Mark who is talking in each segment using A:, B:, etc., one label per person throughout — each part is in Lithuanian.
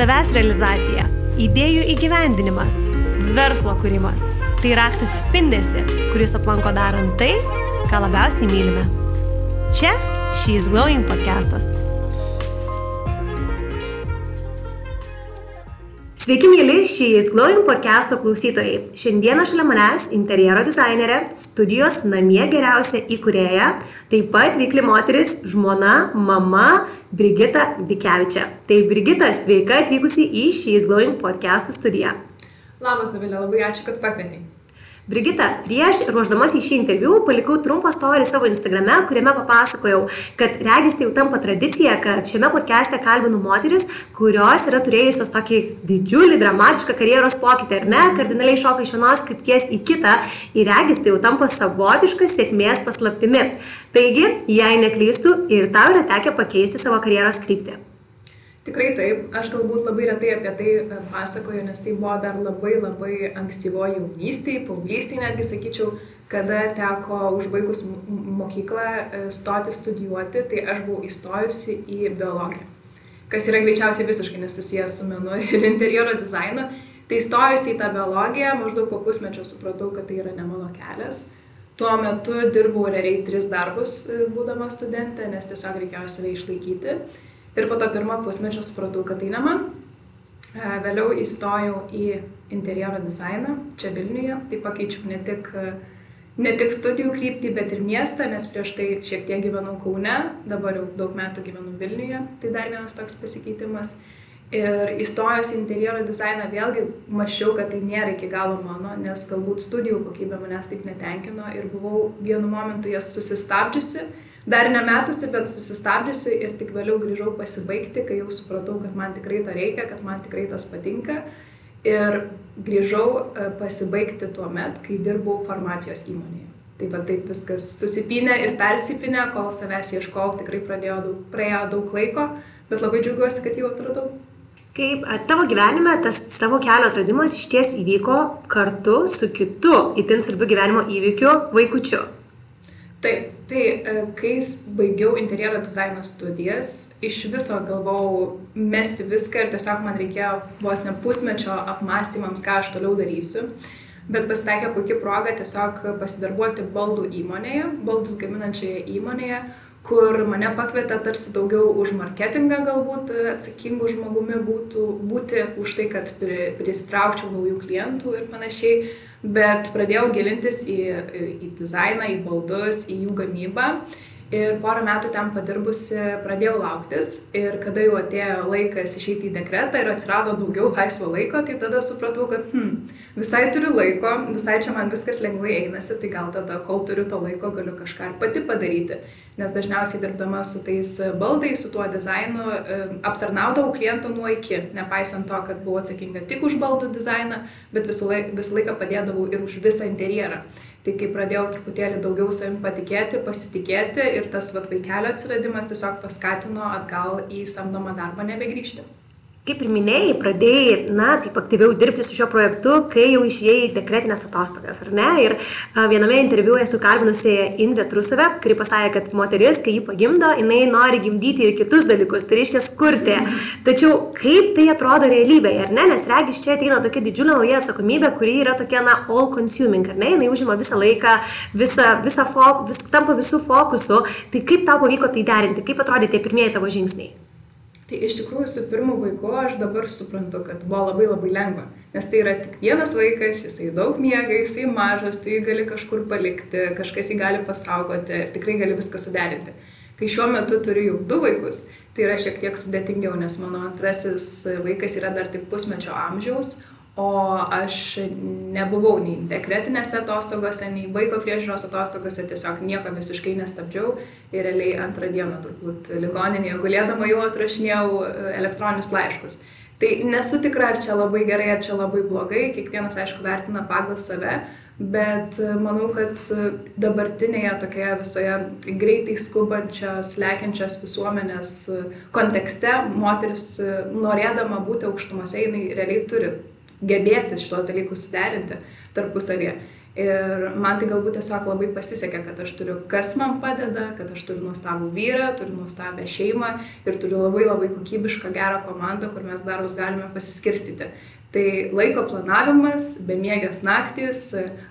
A: savęs realizacija, idėjų įgyvendinimas, verslo kūrimas. Tai raktas įspindėsi, kuris aplanko darant tai, ką labiausiai mylime. Čia She's Glowing podcastas. Sveiki, mėly šį Glowing podcast'o klausytojai. Šiandieną šalia manęs interjero dizainerė, studijos namie geriausia įkūrėja, taip pat veikli moteris, žmona, mama Brigita Dikevičia. Tai Brigita, sveika atvykusi į šį Glowing podcast'o studiją.
B: Labas, Dovilė, labai ačiū, kad pakvietei.
A: Brigita, prieš ruoždamas į šį interviu palikau trumpą storį savo Instagrame, kuriame papasakojau, kad regis tai jau tampa tradicija, kad šiame podcast'e kalbinu moteris, kurios yra turėjusios tokį didžiulį, dramatišką karjeros pokytį, ar ne, kardinaliai šoka iš vienos krypties į kitą ir regis tai jau tampa savotiškas sėkmės paslaptimi. Taigi, jei neklystų ir tau yra tekę pakeisti savo karjeros kryptį.
B: Tikrai taip, aš galbūt labai retai apie tai e, pasakoju, nes tai buvo dar labai labai ankstyvo jaunystėje, paauglystėje netgi sakyčiau, kada teko užbaigus mokyklą e, stoti studijuoti, tai aš buvau įstojusi į biologiją, kas yra greičiausiai visiškai nesusijęs su menu ir interjero dizainu. Tai įstojusi į tą biologiją, maždaug po pusmečio supratau, kad tai yra ne mano kelias. Tuo metu dirbau realiai tris darbus, e, būdama studentė, nes tiesiog reikėjo save išlaikyti. Ir po to pirmo pusmečio supratau, kad tai ne man. E, vėliau įstojau į interjero dizainą čia Vilniuje, tai pakeičiau ne tik, ne tik studijų kryptį, bet ir miestą, nes prieš tai šiek tiek gyvenau Kaune, dabar jau daug metų gyvenu Vilniuje, tai dar vienas toks pasikeitimas. Ir įstojus į interjero dizainą vėlgi mačiau, kad tai nėra iki galo mano, nes galbūt studijų kokybė manęs taip netenkino ir buvau vienu momentu jas susistabdžiusi dar nemetusi, bet susistabdžiusi ir tik vėliau grįžau pasibaigti, kai jau supratau, kad man tikrai to reikia, kad man tikrai tas patinka. Ir grįžau e, pasibaigti tuo met, kai dirbau farmacijos įmonėje. Taip pat taip viskas susipinė ir persipinė, kol savęs ieškojau, tikrai daug, praėjo daug laiko, bet labai džiaugiuosi, kad jau atradau.
A: Kaip tavo gyvenime tas savo kelio atradimas iš ties įvyko kartu su kitu itin svarbiu gyvenimo įvykiu - vaikučiu.
B: Taip, tai e, kai baigiau interjero dizaino studijas, iš viso galvojau mesti viską ir tiesiog man reikėjo vos ne pusmečio apmąstymams, ką aš toliau darysiu. Bet pasitaikė puikia proga tiesiog pasidarbuoti baldų įmonėje, baldus gaminančioje įmonėje, kur mane pakvietė tarsi daugiau už marketingą galbūt atsakingų žmogumi būtų, būti už tai, kad pristraukčiau naujų klientų ir panašiai bet pradėjau gilintis į, į dizainą, į baldus, į jų gamybą. Ir porą metų ten padirbusi pradėjau lauktis ir kada jau atėjo laikas išeiti į dekretą ir atsirado daugiau laisvo laiko, tai tada supratau, kad hmm, visai turiu laiko, visai čia man viskas lengvai einasi, tai gal tada, kol turiu to laiko, galiu kažką ir pati padaryti nes dažniausiai dirbdama su tais baldais, su tuo dizainu, aptarnaudavau klientą nuo iki, nepaisant to, kad buvau atsakinga tik už baldų dizainą, bet visą laiką, visą laiką padėdavau ir už visą interjerą. Tai kai pradėjau truputėlį daugiau savim patikėti, pasitikėti ir tas vat, vaikelio atsiradimas tiesiog paskatino atgal į samdomą darbą nebegrįžti
A: kaip ir minėjai, pradėjai, na, taip aktyviau dirbti su šiuo projektu, kai jau išėjai į dekretinės atostogas, ar ne? Ir a, viename interviu esu kalbinusi Indrė Trusavę, kuri pasakė, kad moteris, kai jį pagimdo, jinai nori gimdyti ir kitus dalykus, tai reiškia skurti. Tačiau kaip tai atrodo realybėje, ar ne? Nes regis čia ateina tokia didžiulė nauja atsakomybė, kuri yra tokia, na, all consuming, ar ne? Jinai užima visą laiką, visą, visą fok, vis, tampa visų fokusų. Tai kaip tau pavyko tai derinti? Kaip atrodė tie pirmieji tavo žingsniai?
B: Tai iš tikrųjų su pirmu vaiku aš dabar suprantu, kad buvo labai labai lengva, nes tai yra tik vienas vaikas, jisai daug miega, jisai mažas, tu jį gali kažkur palikti, kažkas jį gali pasaugoti ir tikrai gali viską suderinti. Kai šiuo metu turiu jau du vaikus, tai yra šiek tiek sudėtingiau, nes mano antrasis vaikas yra dar tik pusmečio amžiaus, o aš nebuvau nei dekretinėse atostogose, nei vaiko priežiūros atostogose, tiesiog nieko visiškai nestabdžiau ir realiai antrą dieną turbūt ligoninėje gulėdama jau atrašinėjau e, elektroninius laiškus. Tai nesu tikra, ar čia labai gerai, ar čia labai blogai, kiekvienas aišku vertina pagal save, bet e, manau, kad dabartinėje tokioje visoje greitai skubančios, lekiančios visuomenės e, kontekste moteris norėdama būti aukštumose, jinai realiai turi gebėti šitos dalykus suderinti tarpusavėje. Ir man tai galbūt tiesiog labai pasisekė, kad aš turiu, kas man padeda, kad aš turiu nuostabų vyrą, turiu nuostabę šeimą ir turiu labai labai kokybišką gerą komandą, kur mes darbus galime pasiskirstyti. Tai laiko planavimas, bemiegės naktis,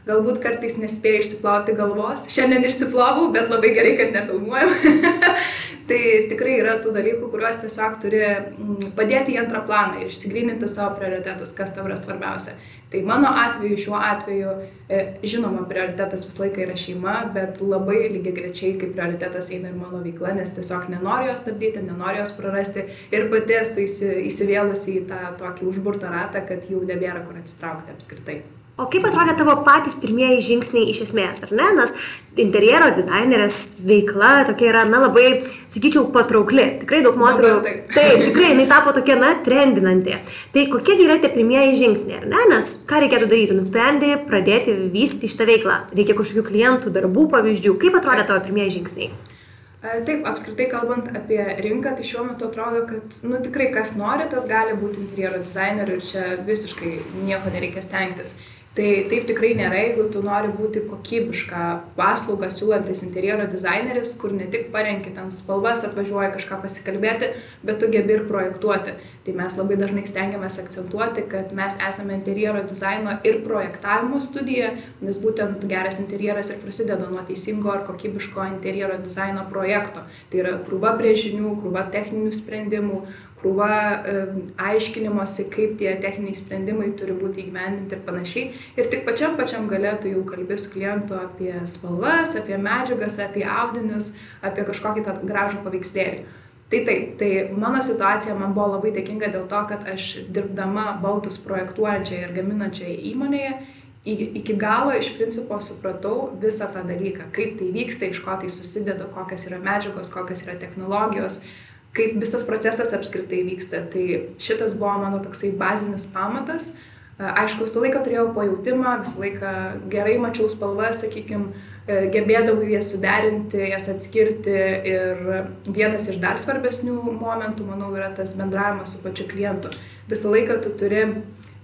B: galbūt kartais nespėjai išsiplauti galvos. Šiandien išsiplovau, bet labai gerai, kad nefilmuojam. tai tikrai yra tų dalykų, kuriuos tiesiog turi mm, padėti į antrą planą ir išsigryninti savo prioritetus, kas tau yra svarbiausia. Tai mano atveju, šiuo atveju, e, žinoma, prioritetas visą laiką yra šeima, bet labai lygiai grečiai kaip prioritetas eina ir mano veikla, nes tiesiog nenoriu jos stabdyti, nenoriu jos prarasti ir pati esu įsivėlusi į tą tokį užburtą ratą, kad jau nebėra kur atsitraukti apskritai.
A: O kaip atrodė tavo patys pirmieji žingsniai iš esmės, ar ne? Nes interjero dizainerės veikla tokia yra, na, labai, sakyčiau, patraukli. Tikrai daug moterų.
B: Taip,
A: taip, tikrai jinai tapo tokia, na, trendinanti. Tai kokie yra tie pirmieji žingsniai, ar ne? Nes ką reikėtų daryti? Nusprendė pradėti vystyti šitą veiklą. Reikia kažkokių klientų, darbų pavyzdžių. Kaip atrodė tavo pirmieji žingsniai?
B: Taip, apskritai kalbant apie rinką, tai šiuo metu atrodo, kad, nu tikrai kas nori, tas gali būti interjero dizaineriu ir čia visiškai nieko nereikia stengtis. Tai taip tikrai nėra, jeigu tu nori būti kokybišką paslaugą siūlantis interjero dizaineris, kur ne tik parenki ten spalvas, atvažiuoji kažką pasikalbėti, bet tu gebi ir projektuoti. Tai mes labai dažnai stengiamės akcentuoti, kad mes esame interjero dizaino ir projektavimo studija, nes būtent geras interjeras ir prasideda nuo teisingo ar kokybiško interjero dizaino projekto. Tai yra krūva brėžinių, krūva techninių sprendimų, krūva aiškinimosi, kaip tie techniniai sprendimai turi būti įgyvendinti ir panašiai. Ir tik pačiam pačiam galėtų jau kalbės su klientu apie spalvas, apie medžiagas, apie audinius, apie kažkokį tą gražų paveikslėlį. Tai taip, tai mano situacija man buvo labai dėkinga dėl to, kad aš dirbdama baltus projektuojančioje ir gaminančioje įmonėje iki galo iš principo supratau visą tą dalyką, kaip tai vyksta, iš ko tai susideda, kokios yra medžiagos, kokios yra technologijos, uh, kaip visas procesas apskritai vyksta. Tai šitas buvo mano toksai bazinis pamatas. Aišku, visą laiką turėjau pajūtimą, visą laiką gerai mačiau spalvas, sakykime, gebėdavau jas suderinti, jas atskirti ir vienas iš dar svarbesnių momentų, manau, yra tas bendravimas su pačiu klientu. Visą laiką tu turi e,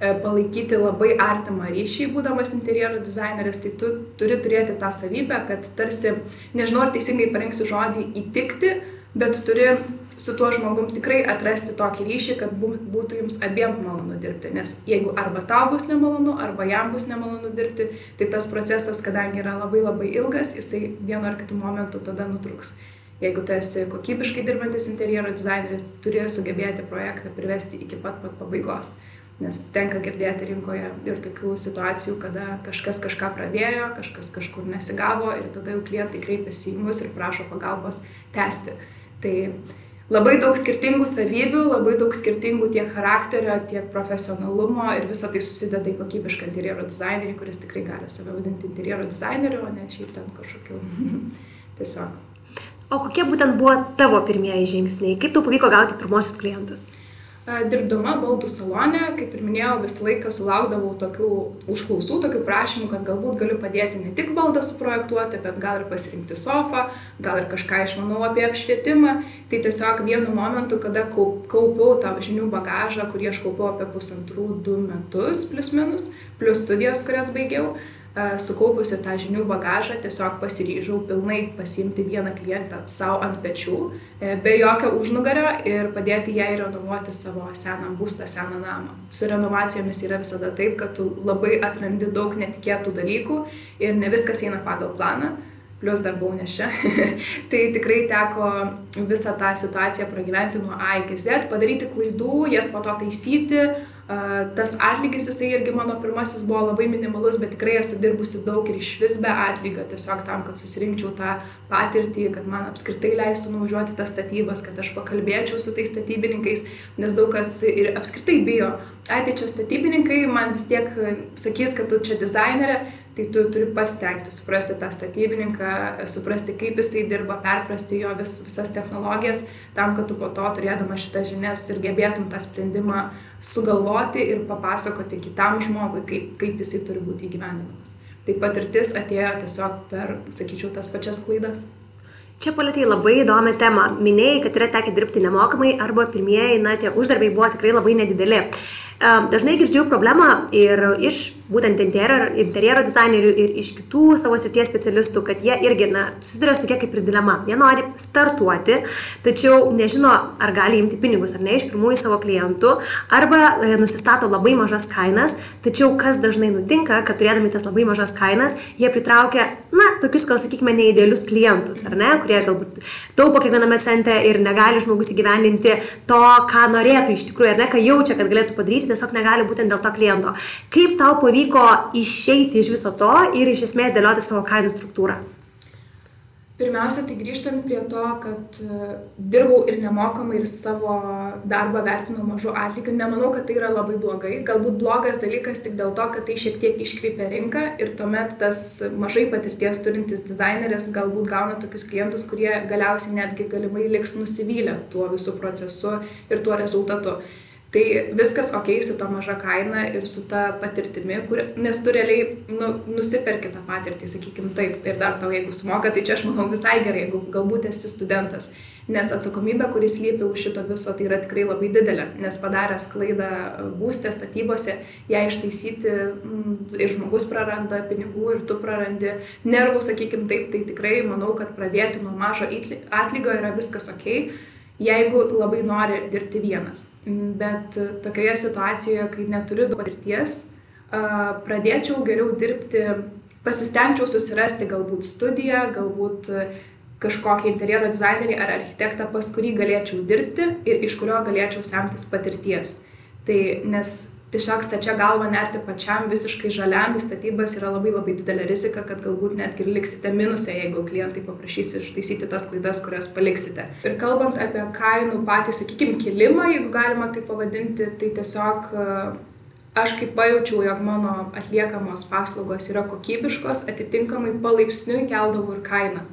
B: palaikyti labai artimą ryšį, būdamas interjero dizaineris, tai tu turi turėti tą savybę, kad tarsi, nežinau ar teisingai parinksiu žodį, įtikti, bet turi su tuo žmogum tikrai atrasti tokį ryšį, kad būtų jums abiem malonu dirbti. Nes jeigu arba tau bus nemalonu, arba jam bus nemalonu dirbti, tai tas procesas, kadangi yra labai labai ilgas, jisai vienu ar kitu momentu tada nutruks. Jeigu tu esi kokybiškai dirbantis interjero dizaineris, turi sugebėti projektą privesti iki pat pat pabaigos. Nes tenka girdėti rinkoje ir tokių situacijų, kada kažkas kažką pradėjo, kažkas kažkur nesigavo ir tada jau klientai kreipiasi į mus ir prašo pagalbos tęsti. Tai labai daug skirtingų savybių, labai daug skirtingų tiek charakterio, tiek profesionalumo ir visa tai susideda į kokybišką interjero dizainerį, kuris tikrai gali save vadinti interjero dizaineriu, o ne šiaip ten kažkokiu tiesiog.
A: O kokie būtent buvo tavo pirmieji žingsniai? Kaip tau pavyko gauti pirmosius klientus?
B: Dirbdama baldų salone, kaip ir minėjau, visą laiką sulaukdavau tokių užklausų, tokių prašymų, kad galbūt galiu padėti ne tik baldą suprojektuoti, bet gal ir pasirinkti sofą, gal ir kažką išmanau apie apšvietimą. Tai tiesiog vienu momentu, kada kaupiau tą žinių bagažą, kurį aš kaupiau apie pusantrų, du metus, plus minus, plus studijos, kurias baigiau, sukaupusi tą žinių bagažą, tiesiog pasiryžau pilnai pasimti vieną klientą savo ant pečių, e, be jokio užnugario ir padėti jai renovuoti savo seną būstą, seną namą. Su renovacijomis yra visada taip, kad tu labai atrandi daug netikėtų dalykų ir ne viskas eina pagal planą plus dar buvau nešia. tai tikrai teko visą tą situaciją pragyventi nuo A iki Z, padaryti klaidų, jas po to taisyti, Tas atlygis jisai irgi mano pirmasis buvo labai minimalus, bet tikrai esu dirbusi daug ir iš vis be atlygio, tiesiog tam, kad susirinkčiau tą patirtį, kad man apskritai leistų nuvažiuoti tas statybas, kad aš pakalbėčiau su tais statybininkais, nes daug kas ir apskritai bijo. Ai, tai čia statybininkai man vis tiek sakys, kad tu čia dizainerė, tai tu turi pats stengti suprasti tą statybininką, suprasti, kaip jisai dirba, perprasti jo vis, visas technologijas, tam, kad tu po to turėdama šitas žinias ir gebėtum tą sprendimą sugalvoti ir papasakoti kitam žmogui, kaip, kaip jisai turi būti įgyvendinamas. Tai patirtis atėjo tiesiog per, sakyčiau, tas pačias klaidas.
A: Čia palėtėjai labai įdomią temą. Minėjai, kad yra tekę dirbti nemokamai arba pirmieji, na, tie uždarbiai buvo tikrai labai nedideli. Dažnai girdžiu problemą ir iš būtent interjero, interjero dizainerių ir iš kitų savo srities specialistų, kad jie irgi, na, susiduria su tokia kaip ir dilema. Jie nori startuoti, tačiau nežino, ar gali imti pinigus ar ne iš pirmųjų savo klientų, arba e, nusistato labai mažas kainas, tačiau kas dažnai nutinka, kad turėdami tas labai mažas kainas, jie pritraukia, na, tokius, gal sakykime, neįdėlius klientus, ar ne, kurie galbūt taupo kiekviename centre ir negali žmogus įgyvendinti to, ką norėtų iš tikrųjų, ar ne, ką jaučia, kad galėtų padaryti, tiesiog negali būtent dėl to kliento. Kaip tau pavyko išeiti iš viso to ir iš esmės dėlioti savo kainų struktūrą?
B: Pirmiausia, tai grįžtant prie to, kad uh, dirbau ir nemokamai ir savo darbą vertinau mažu atlygiu, nemanau, kad tai yra labai blogai. Galbūt blogas dalykas tik dėl to, kad tai šiek tiek iškreipia rinką ir tuomet tas mažai patirties turintis dizaineris galbūt gauna tokius klientus, kurie galiausiai netgi galimai liks nusivylę tuo visų procesu ir tuo rezultatu. Tai viskas ok su ta maža kaina ir su ta patirtimi, kur, nes tu realiai nu, nusiperki tą patirtį, sakykim taip, ir dar tau jeigu sumoka, tai čia aš manau visai gerai, jeigu galbūt esi studentas. Nes atsakomybė, kuris lypi už šito viso, tai yra tikrai labai didelė, nes padaręs klaidą būstė, statybose, ją ištaisyti mm, ir žmogus praranda pinigų, ir tu prarandi nervų, sakykim taip, tai tikrai manau, kad pradėti nuo mažo atlygio yra viskas ok jeigu labai nori dirbti vienas. Bet tokioje situacijoje, kai neturiu patirties, pradėčiau geriau dirbti, pasistengčiau susirasti galbūt studiją, galbūt kažkokį interjero dizainerį ar architektą, pas kurį galėčiau dirbti ir iš kurio galėčiau semtis patirties. Tai nes tiesiog stačia galva nerti pačiam visiškai žaliam į statybas yra labai labai didelė rizika, kad galbūt netgi liksite minuse, jeigu klientai paprašys ištaisyti tas klaidas, kurias paliksite. Ir kalbant apie kainų patį, sakykime, kilimą, jeigu galima tai pavadinti, tai tiesiog e, aš kaip pajaučiau, jog mano atliekamos paslaugos yra kokybiškos, atitinkamai palaipsniui keldavau ir kainą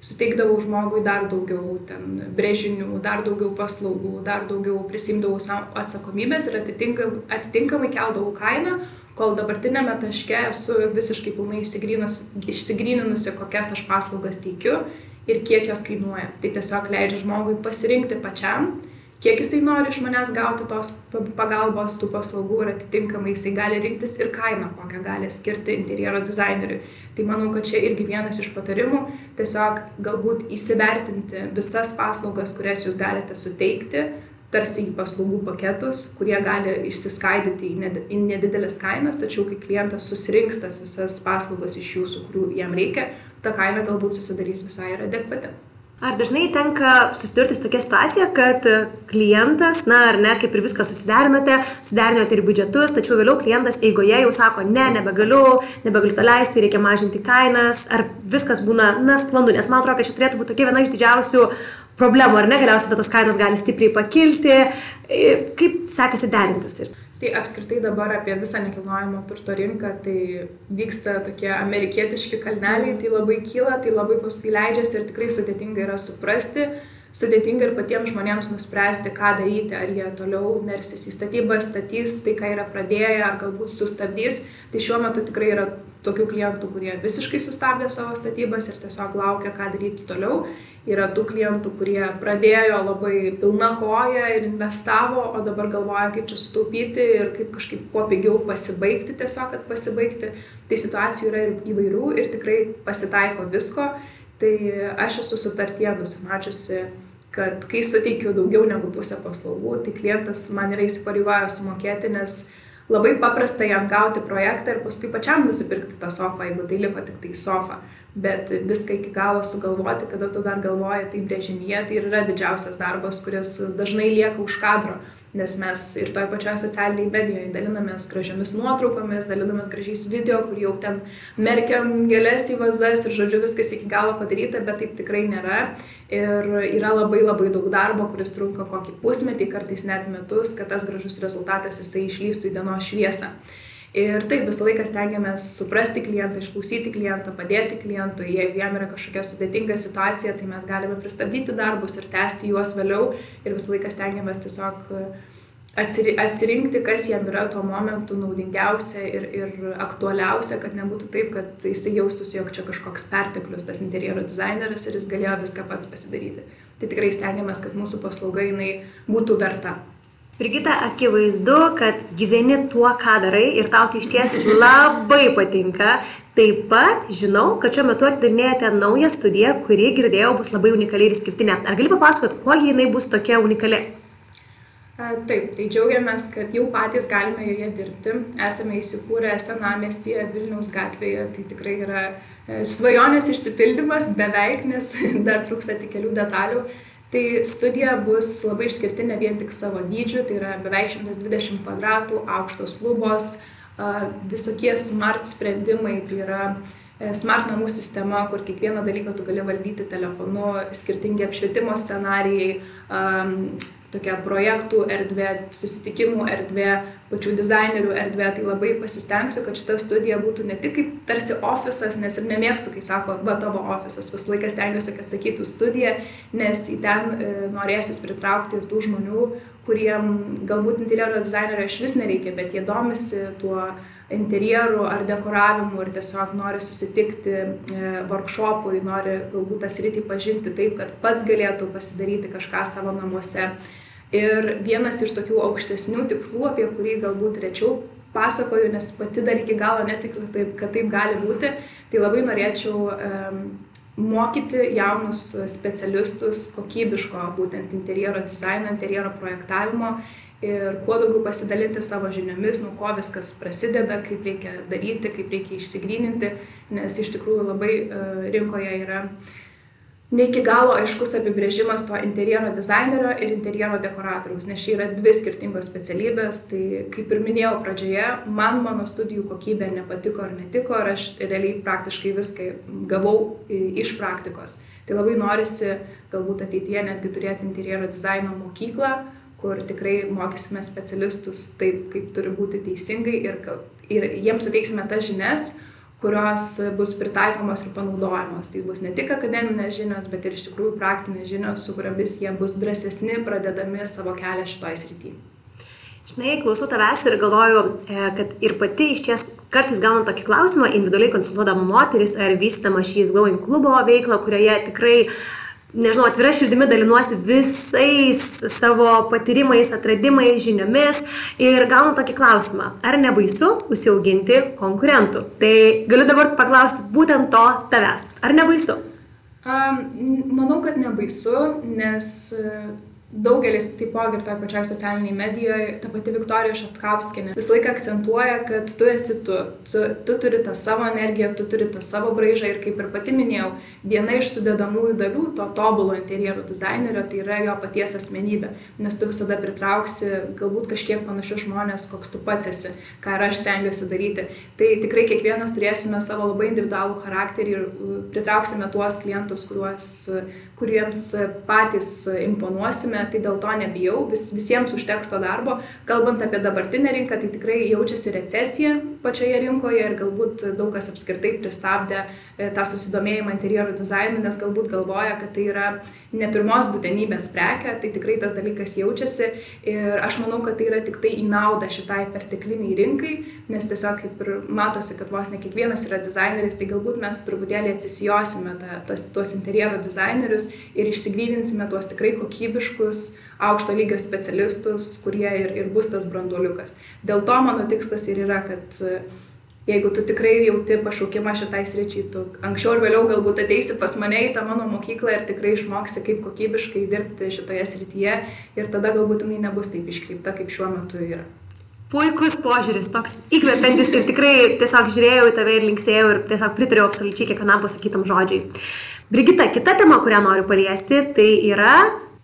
B: suteikdavau žmogui dar daugiau ten brėžinių, dar daugiau paslaugų, dar daugiau prisimdavau atsakomybės ir atitinkamai, atitinkamai keldavau kainą, kol dabartinėme taške esu visiškai pilnai išsigryninusi, kokias aš paslaugas teikiu ir kiek jos kainuoja. Tai tiesiog leidžiu žmogui pasirinkti pačiam kiek jisai nori iš manęs gauti tos pagalbos, tų paslaugų ir atitinkamai jisai gali rinktis ir kainą, kokią gali skirti interjero dizaineriui. Tai manau, kad čia irgi vienas iš patarimų - tiesiog galbūt įsivertinti visas paslaugas, kurias jūs galite suteikti, tarsi į paslaugų paketus, kurie gali išsiskaidyti į nedidelės kainas, tačiau kai klientas susirinks tas visas paslaugas iš jūsų, kurių jam reikia, ta kaina galbūt susidarys visai ir adekvati.
A: Ar dažnai tenka susidurti su tokia situacija, kad klientas, na ar ne, kaip ir viską susiderinote, suderinote ir biudžetus, tačiau vėliau klientas eigoje jau sako, ne, nebegaliu, nebegaliu to leisti, reikia mažinti kainas, ar viskas būna, na, sklandu, nes man atrodo, kad čia turėtų būti tokia viena iš didžiausių problemų, ar ne, galiausiai tos kainos gali stipriai pakilti, kaip sekasi derintis. Ir...
B: Tai apskritai dabar apie visą nekilnojamo turto rinką, tai vyksta tokie amerikietiški kalneliai, tai labai kyla, tai labai paskui leidžiasi ir tikrai sudėtinga yra suprasti, sudėtinga ir patiems žmonėms nuspręsti, ką daryti, ar jie toliau nersis į statybą, statys tai, ką yra pradėję, ar galbūt sustabdys. Tai šiuo metu tikrai yra tokių klientų, kurie visiškai sustabdė savo statybas ir tiesiog laukia, ką daryti toliau yra tų klientų, kurie pradėjo labai pilna koja ir investavo, o dabar galvoja, kaip čia sutaupyti ir kaip kažkaip kuo pigiau pasibaigti, tiesiog, kad pasibaigti. Tai situacijų yra ir įvairių ir tikrai pasitaiko visko. Tai aš esu sutartie nusimačiusi kad kai suteikiu daugiau negu pusę paslaugų, tai klientas man yra įsipareigojęs sumokėti, nes labai paprasta jam gauti projektą ir paskui pačiam nusipirkti tą sofą, jeigu tai liko tik tai sofa. Bet viską iki galo sugalvoti, kada tu dar galvoji tai brėžinyje, tai yra didžiausias darbas, kuris dažnai lieka už kadro, nes mes ir toj pačioj socialiniai medijoje dalinamės gražiamis nuotraukomis, dalinamės gražiais video, kur jau ten merkiam gėlės į vazas ir žodžiu viskas iki galo padaryta, bet taip tikrai nėra. Ir yra labai labai daug darbo, kuris trunka kokį pusmetį, kartais net metus, kad tas gražus rezultatas jisai išlystų į dienos šviesą. Ir taip, visą laiką stengiamės suprasti klientą, išklausyti klientą, padėti klientui. Jeigu jam yra kažkokia sudėtinga situacija, tai mes galime pristabdyti darbus ir tęsti juos vėliau. Ir visą laiką stengiamės tiesiog e, atsirinkti, kas jam yra tuo momentu naudingiausia ir, ir aktualiausia, kad nebūtų taip, kad jisai jaustųsi, jog čia kažkoks perteklius tas interjero dizaineris ir jis galėjo viską pats pasidaryti. Tai tikrai stengiamės, kad mūsų paslauga jinai būtų verta
A: Brigita, akivaizdu, kad gyveni tuo, ką darai ir tau tai iš ties labai patinka. Taip pat žinau, kad šiuo metu atidarinėjate naują studiją, kuri, girdėjau, bus labai unikali ir skirtinė. Ar gali papasakoti, kuo jinai bus tokia unikali?
B: Taip, tai džiaugiamės, kad jau patys galime joje dirbti. Esame įsikūrę senamestyje Vilniaus gatvėje. Tai tikrai yra e, svajonės išsipildymas beveik, nes dar trūksta tik kelių detalių. Tai studija bus labai išskirtinė vien tik savo dydžiu, tai yra beveik 120 kvadratų, aukštos lubos, visokie smart sprendimai, tai yra e, smart namų sistema, kur kiekvieną dalyką tu gali valdyti telefonu, skirtingi apšvietimo scenarijai, tokia projektų erdvė, susitikimų erdvė, pačių dizainerių erdvė, tai labai pasistengsiu, kad šita studija būtų ne tik kaip tarsi ofisas, nes ir nemėgstu, kai sako, va tavo ofisas, vis laikas stengiuosi, kad sakytų studija, nes į ten e, norėsis pritraukti ir tų žmonių, kuriem galbūt interjero dizainerio iš vis nereikia, bet jie domisi tuo interjerų ar dekoravimų ir tiesiog nori susitikti e, workshopui, nori galbūt tą sritį pažinti taip, kad pats galėtų pasidaryti kažką savo namuose. Ir vienas iš tokių aukštesnių tikslų, apie kurį galbūt rečiau pasakoju, nes pati dar iki galo netikiu, taip, kad taip gali būti, tai labai norėčiau um, mokyti jaunus specialistus kokybiško būtent interjero dizaino, interjero projektavimo ir kuo daugiau pasidalinti savo žiniomis, nuo ko viskas prasideda, kaip reikia daryti, kaip reikia išsigryninti, nes iš tikrųjų labai uh, rinkoje yra ne iki galo aiškus apibrėžimas to interjero dizainerio ir interjero dekoratoriaus, nes čia yra dvi skirtingos specialybės, tai kaip ir minėjau pradžioje, man mano studijų kokybė nepatiko ar netiko, ir aš realiai praktiškai viską gavau iš praktikos. Tai labai norisi galbūt ateityje netgi turėti interjero dizaino mokyklą, kur tikrai mokysime specialistus taip, kaip turi būti teisingai ir, ir jiems suteiksime tas žinias, kurios bus pritaikomos ir panaudojamos. Tai bus ne tik akademinės žinios, bet ir iš tikrųjų praktinės žinios, su kuriomis jie bus drąsesni, pradedami savo kelią šitoje srityje.
A: Žinai, klausau tavęs ir galvoju, e, kad ir pati iš ties kartais gaunu tokį klausimą, individualiai konsultuodama moteris ar vystama šį Glowing klubo veiklą, kurioje tikrai uh, nežinau, atvira širdimi dalinuosi visais savo patyrimais, atradimais, žiniomis ir gaunu tokį klausimą, ar nebaisu užsiauginti konkurentų. Tai galiu dabar paklausti būtent to tavęs. Ar nebaisu?
B: Um, manau, kad nebaisu, nes Daugelis taipogi ir toje pačioje socialinėje medijoje, ta pati Viktorija Šatkauskinė visą laiką akcentuoja, kad tu esi tu, tu, tu turi tą savo energiją, tu turi tą savo braižą ir kaip ir pati minėjau, viena iš sudėdamųjų dalių to tobulo interjero dizainerio tai yra jo paties asmenybė, nes tu visada pritrauksi galbūt kažkiek panašius žmonės, koks tu pats esi, ką ir aš stengiuosi daryti. Tai tikrai kiekvienas turėsime savo labai individualų charakterį ir pritrauksime tuos klientus, kuriuos kuriems patys imponuosime, tai dėl to nebijau, vis, visiems užteks to darbo. Kalbant apie dabartinę rinką, tai tikrai jaučiasi recesija pačioje rinkoje ir galbūt daug kas apskritai pristabdė e, tą susidomėjimą interjero dizainu, nes galbūt galvoja, kad tai yra ne pirmos būtinybės prekia, tai tikrai tas dalykas jaučiasi. Ir aš manau, kad tai yra tik tai į naudą šitai pertekliniai rinkai, nes tiesiog kaip ir matosi, kad vos ne kiekvienas yra dizaineris, tai galbūt mes truputėlį atsisijosime ta, tos, tuos interjero dizainerius ir išsigryninsime tuos tikrai kokybiškus, aukšto lygio specialistus, kurie ir, ir bus tas branduoliukas. Dėl to mano tikslas ir yra, kad e, jeigu tu tikrai jauti pašaukimą šitai sričiai, tu anksčiau ar vėliau galbūt ateisi pas mane į tą mano mokyklą ir tikrai išmoksi, kaip kokybiškai dirbti šitoje srityje ir tada galbūt jinai nebus taip iškreipta, kaip šiuo metu yra.
A: Puikus požiūris, toks įkvepiantis ir tikrai tiesiog žiūrėjau į tave ir linksėjau ir tiesiog pritariau absoliučiai kiekvienam pasakytam žodžiui. Brigita, kita tema, kurią noriu paliesti, tai yra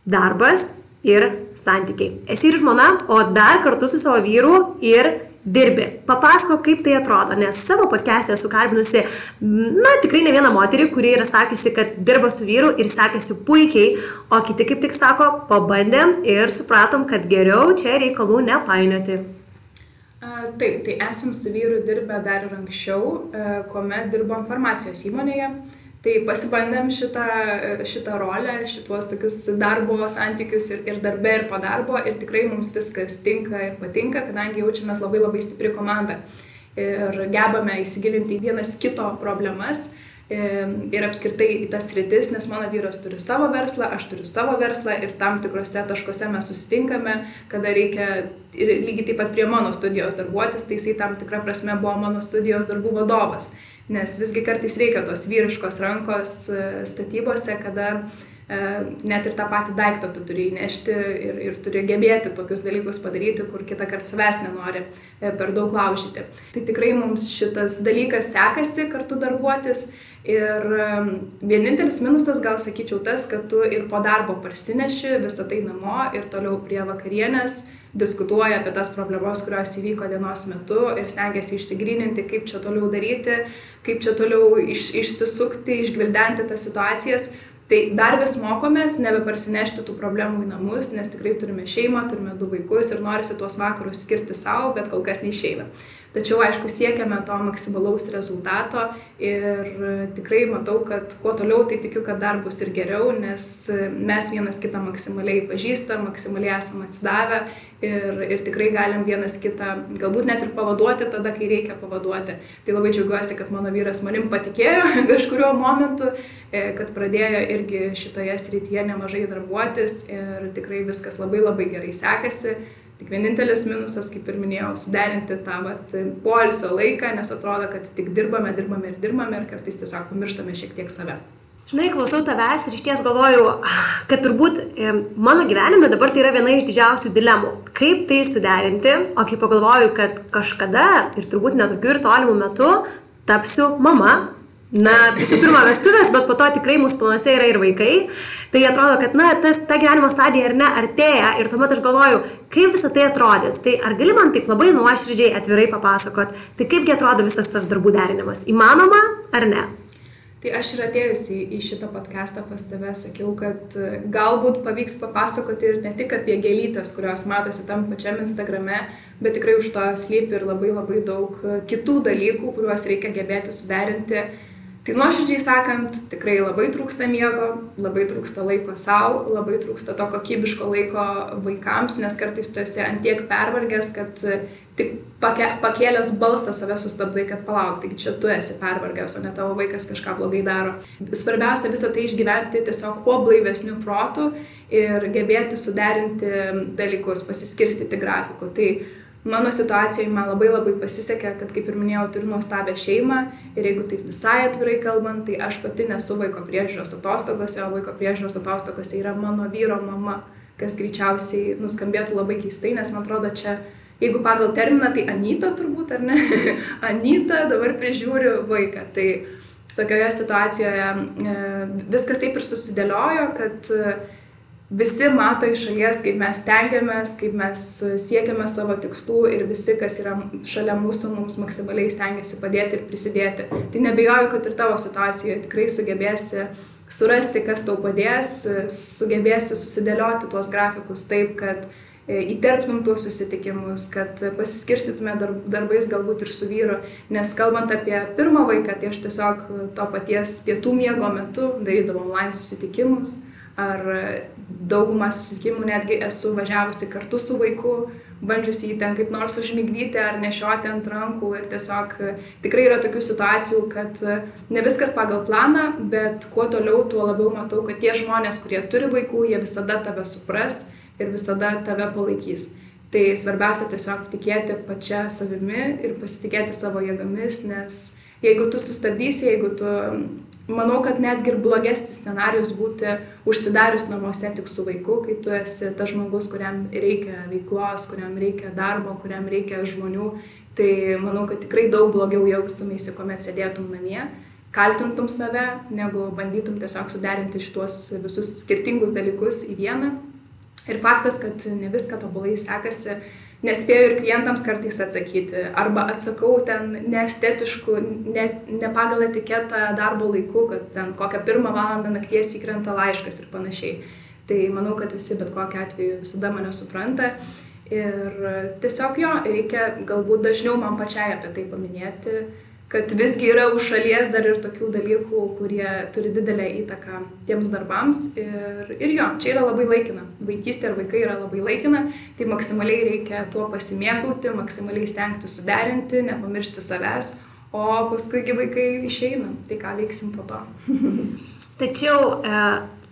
A: darbas ir santykiai. Esi ir žmona, o dar kartu su savo vyru ir dirbi. Papasako, kaip tai atrodo, nes savo podcast'e esu kalbinusi, na, tikrai ne vieną moterį, kuri yra sakiusi, kad dirba su vyru ir sekasi puikiai, o kiti kaip tik sako, pabandėm ir supratom, kad geriau čia reikalų nepainioti.
B: Taip, tai esam su vyru dirbę dar ir anksčiau, kuomet dirbom farmacijos įmonėje. Tai pasibandėm šitą, šitą rolę, šituos tokius darbo santykius ir, ir darbę, ir po darbo. Ir tikrai mums viskas tinka ir patinka, kadangi jaučiamės labai labai stipri komanda. Ir gebame įsigilinti į vienas kito problemas ir apskritai į tas rytis, nes mano vyras turi savo verslą, aš turiu savo verslą ir tam tikrose taškuose mes susitinkame, kada reikia ir lygiai taip pat prie mano studijos darbuotis, tai jisai tam tikrą prasme buvo mano studijos darbų vadovas, nes visgi kartais reikia tos vyriškos rankos e, statybose, kada E, net ir tą patį daiktą tu turi įnešti ir, ir turi gebėti tokius dalykus padaryti, kur kitą kartą savęs nenori e, per daug laužyti. Tai tikrai mums šitas dalykas sekasi kartu darbuotis. Ir vienintelis minusas gal sakyčiau tas, kad tu ir po darbo parsineši visą tai namo ir toliau prie vakarienės diskutuoja apie tas problemas, kurios įvyko dienos metu ir stengiasi išsigryninti, kaip čia toliau daryti, kaip čia toliau iš, išsisukti, išgvildenti tas situacijas. Tai dar vis mokomės nebeparsinešti tų problemų į namus, nes tikrai turime šeimą, turime du vaikus ir norisi tuos vakarus skirti savo, bet kol kas neišeina. Tačiau, aišku, siekiame to maksimalaus rezultato ir tikrai matau, kad kuo toliau, tai tikiu, kad dar bus ir geriau, nes mes vienas kitą maksimaliai pažįstam, maksimaliai esam atsidavę ir, ir tikrai galim vienas kitą galbūt net ir pavaduoti tada, kai reikia pavaduoti. Tai labai džiaugiuosi, kad mano vyras manim patikėjo kažkurio momentu, e, kad pradėjo irgi šitoje srityje nemažai darbuotis ir tikrai viskas labai labai gerai sekasi Tik vienintelis minusas, kaip ir minėjau, suderinti tą vat, poilsio laiką, nes atrodo, kad tik dirbame, dirbame ir dirbame ir kartais tiesiog pamirštame šiek tiek save.
A: Žinai, klausau tavęs ir iš ties galvoju, kad turbūt mano gyvenime dabar tai yra viena iš didžiausių dilemų. Kaip tai suderinti, o kai pagalvoju, kad kažkada ir turbūt netokiu ir tolimų metu tapsiu mama, na, visų pirma, vestuvės, bet po to tikrai mūsų planuose yra ir vaikai. Tai atrodo, kad, na, tas, ta gyvenimo stadija ar ne artėja ir tuomet aš galvoju, kaip visą tai atrodys. Tai ar gali man taip labai nuoširdžiai atvirai papasakot, tai kaipgi atrodo visas tas darbų derinimas? Įmanoma ar ne?
B: Tai aš ir atėjusi į šitą podcastą pas tave sakiau, kad e, galbūt pavyks papasakoti ir ne tik apie gėlytės, kurios matosi tam pačiam Instagrame, bet tikrai už to slypi ir labai labai daug e, kitų dalykų, kuriuos reikia gebėti suderinti Tai nuoširdžiai sakant, tikrai labai trūksta miego, labai trūksta laiko savo, labai trūksta to kokybiško laiko vaikams, nes kartais tu esi antiek pervargęs, kad tik pake, pakėlęs balsą save sustabdai, kad palauk, taigi čia tu esi pervargęs, o ne tavo vaikas kažką blogai daro. Svarbiausia visą tai išgyventi tiesiog kuo blaivesnių protų ir gebėti suderinti dalykus, pasiskirstyti grafikų. Tai Mano situacijoje man labai labai pasisekė, kad, kaip ir minėjau, turiu nuostabią šeimą ir jeigu taip visai atvirai kalbant, tai aš pati nesu vaiko priežiūros atostogose, o vaiko priežiūros atostogose yra mano vyro mama, kas greičiausiai nuskambėtų labai keistai, nes man atrodo čia, jeigu pagal terminą, tai Anyta turbūt, ar ne? Anyta dabar prižiūri vaiką. Tai tokioje situacijoje e, viskas taip ir susidėliojo, kad visi mato iš šalies, kaip mes stengiamės, kaip mes siekiame savo tikslų ir visi, kas yra šalia mūsų, mums maksimaliai stengiasi padėti ir prisidėti. Tai nebejoju, kad ir tavo situacijoje tikrai sugebėsi surasti, kas tau padės, sugebėsi susidėlioti tuos grafikus taip, kad e, įterptum tuos susitikimus, kad pasiskirstytume darbais galbūt ir su vyru. Nes kalbant apie pirmą vaiką, tai aš tiesiog to paties pietų miego metu darydavau online susitikimus ar daugumą susitikimų netgi esu važiavusi kartu su vaiku, bandžiusi jį ten kaip nors užmigdyti ar nešioti ant rankų ir tiesiog tikrai yra tokių situacijų, kad ne viskas pagal planą, bet kuo toliau, tuo labiau matau, kad tie žmonės, kurie turi vaikų, jie visada tave supras ir visada tave palaikys. Tai svarbiausia tiesiog tikėti pačia savimi ir pasitikėti savo jėgomis, nes jeigu tu sustabdysi, jeigu tu manau, kad netgi ir blogesnis scenarius būti užsidarius namuose tik su vaiku, kai tu esi tas žmogus, kuriam reikia veiklos, kuriam reikia darbo, kuriam reikia žmonių, tai manau, kad tikrai daug blogiau jaustumėsi, kuomet sėdėtum namie, kaltintum save, negu bandytum tiesiog suderinti šituos visus skirtingus dalykus į vieną. Ir faktas, kad ne viską tobulai sekasi, nespėju ir klientams kartais atsakyti. Arba atsakau ten neestetiškų, ne, ne pagal etiketą darbo laiku, kad ten kokią pirmą valandą nakties įkrenta laiškas ir panašiai. Tai manau, kad visi bet kokiu atveju visada mane supranta. Ir tiesiog jo, reikia galbūt dažniau man pačiai apie tai paminėti, kad visgi yra už šalies dar ir tokių dalykų, kurie turi didelę įtaką tiems darbams. Ir, ir jo, čia yra labai laikina. Vaikystė ir vaikai yra labai laikina, tai maksimaliai reikia tuo pasimėgauti, maksimaliai stengti suderinti, nepamiršti savęs, o paskui vaikai išeina, tai ką veiksim po to.
A: Tačiau e,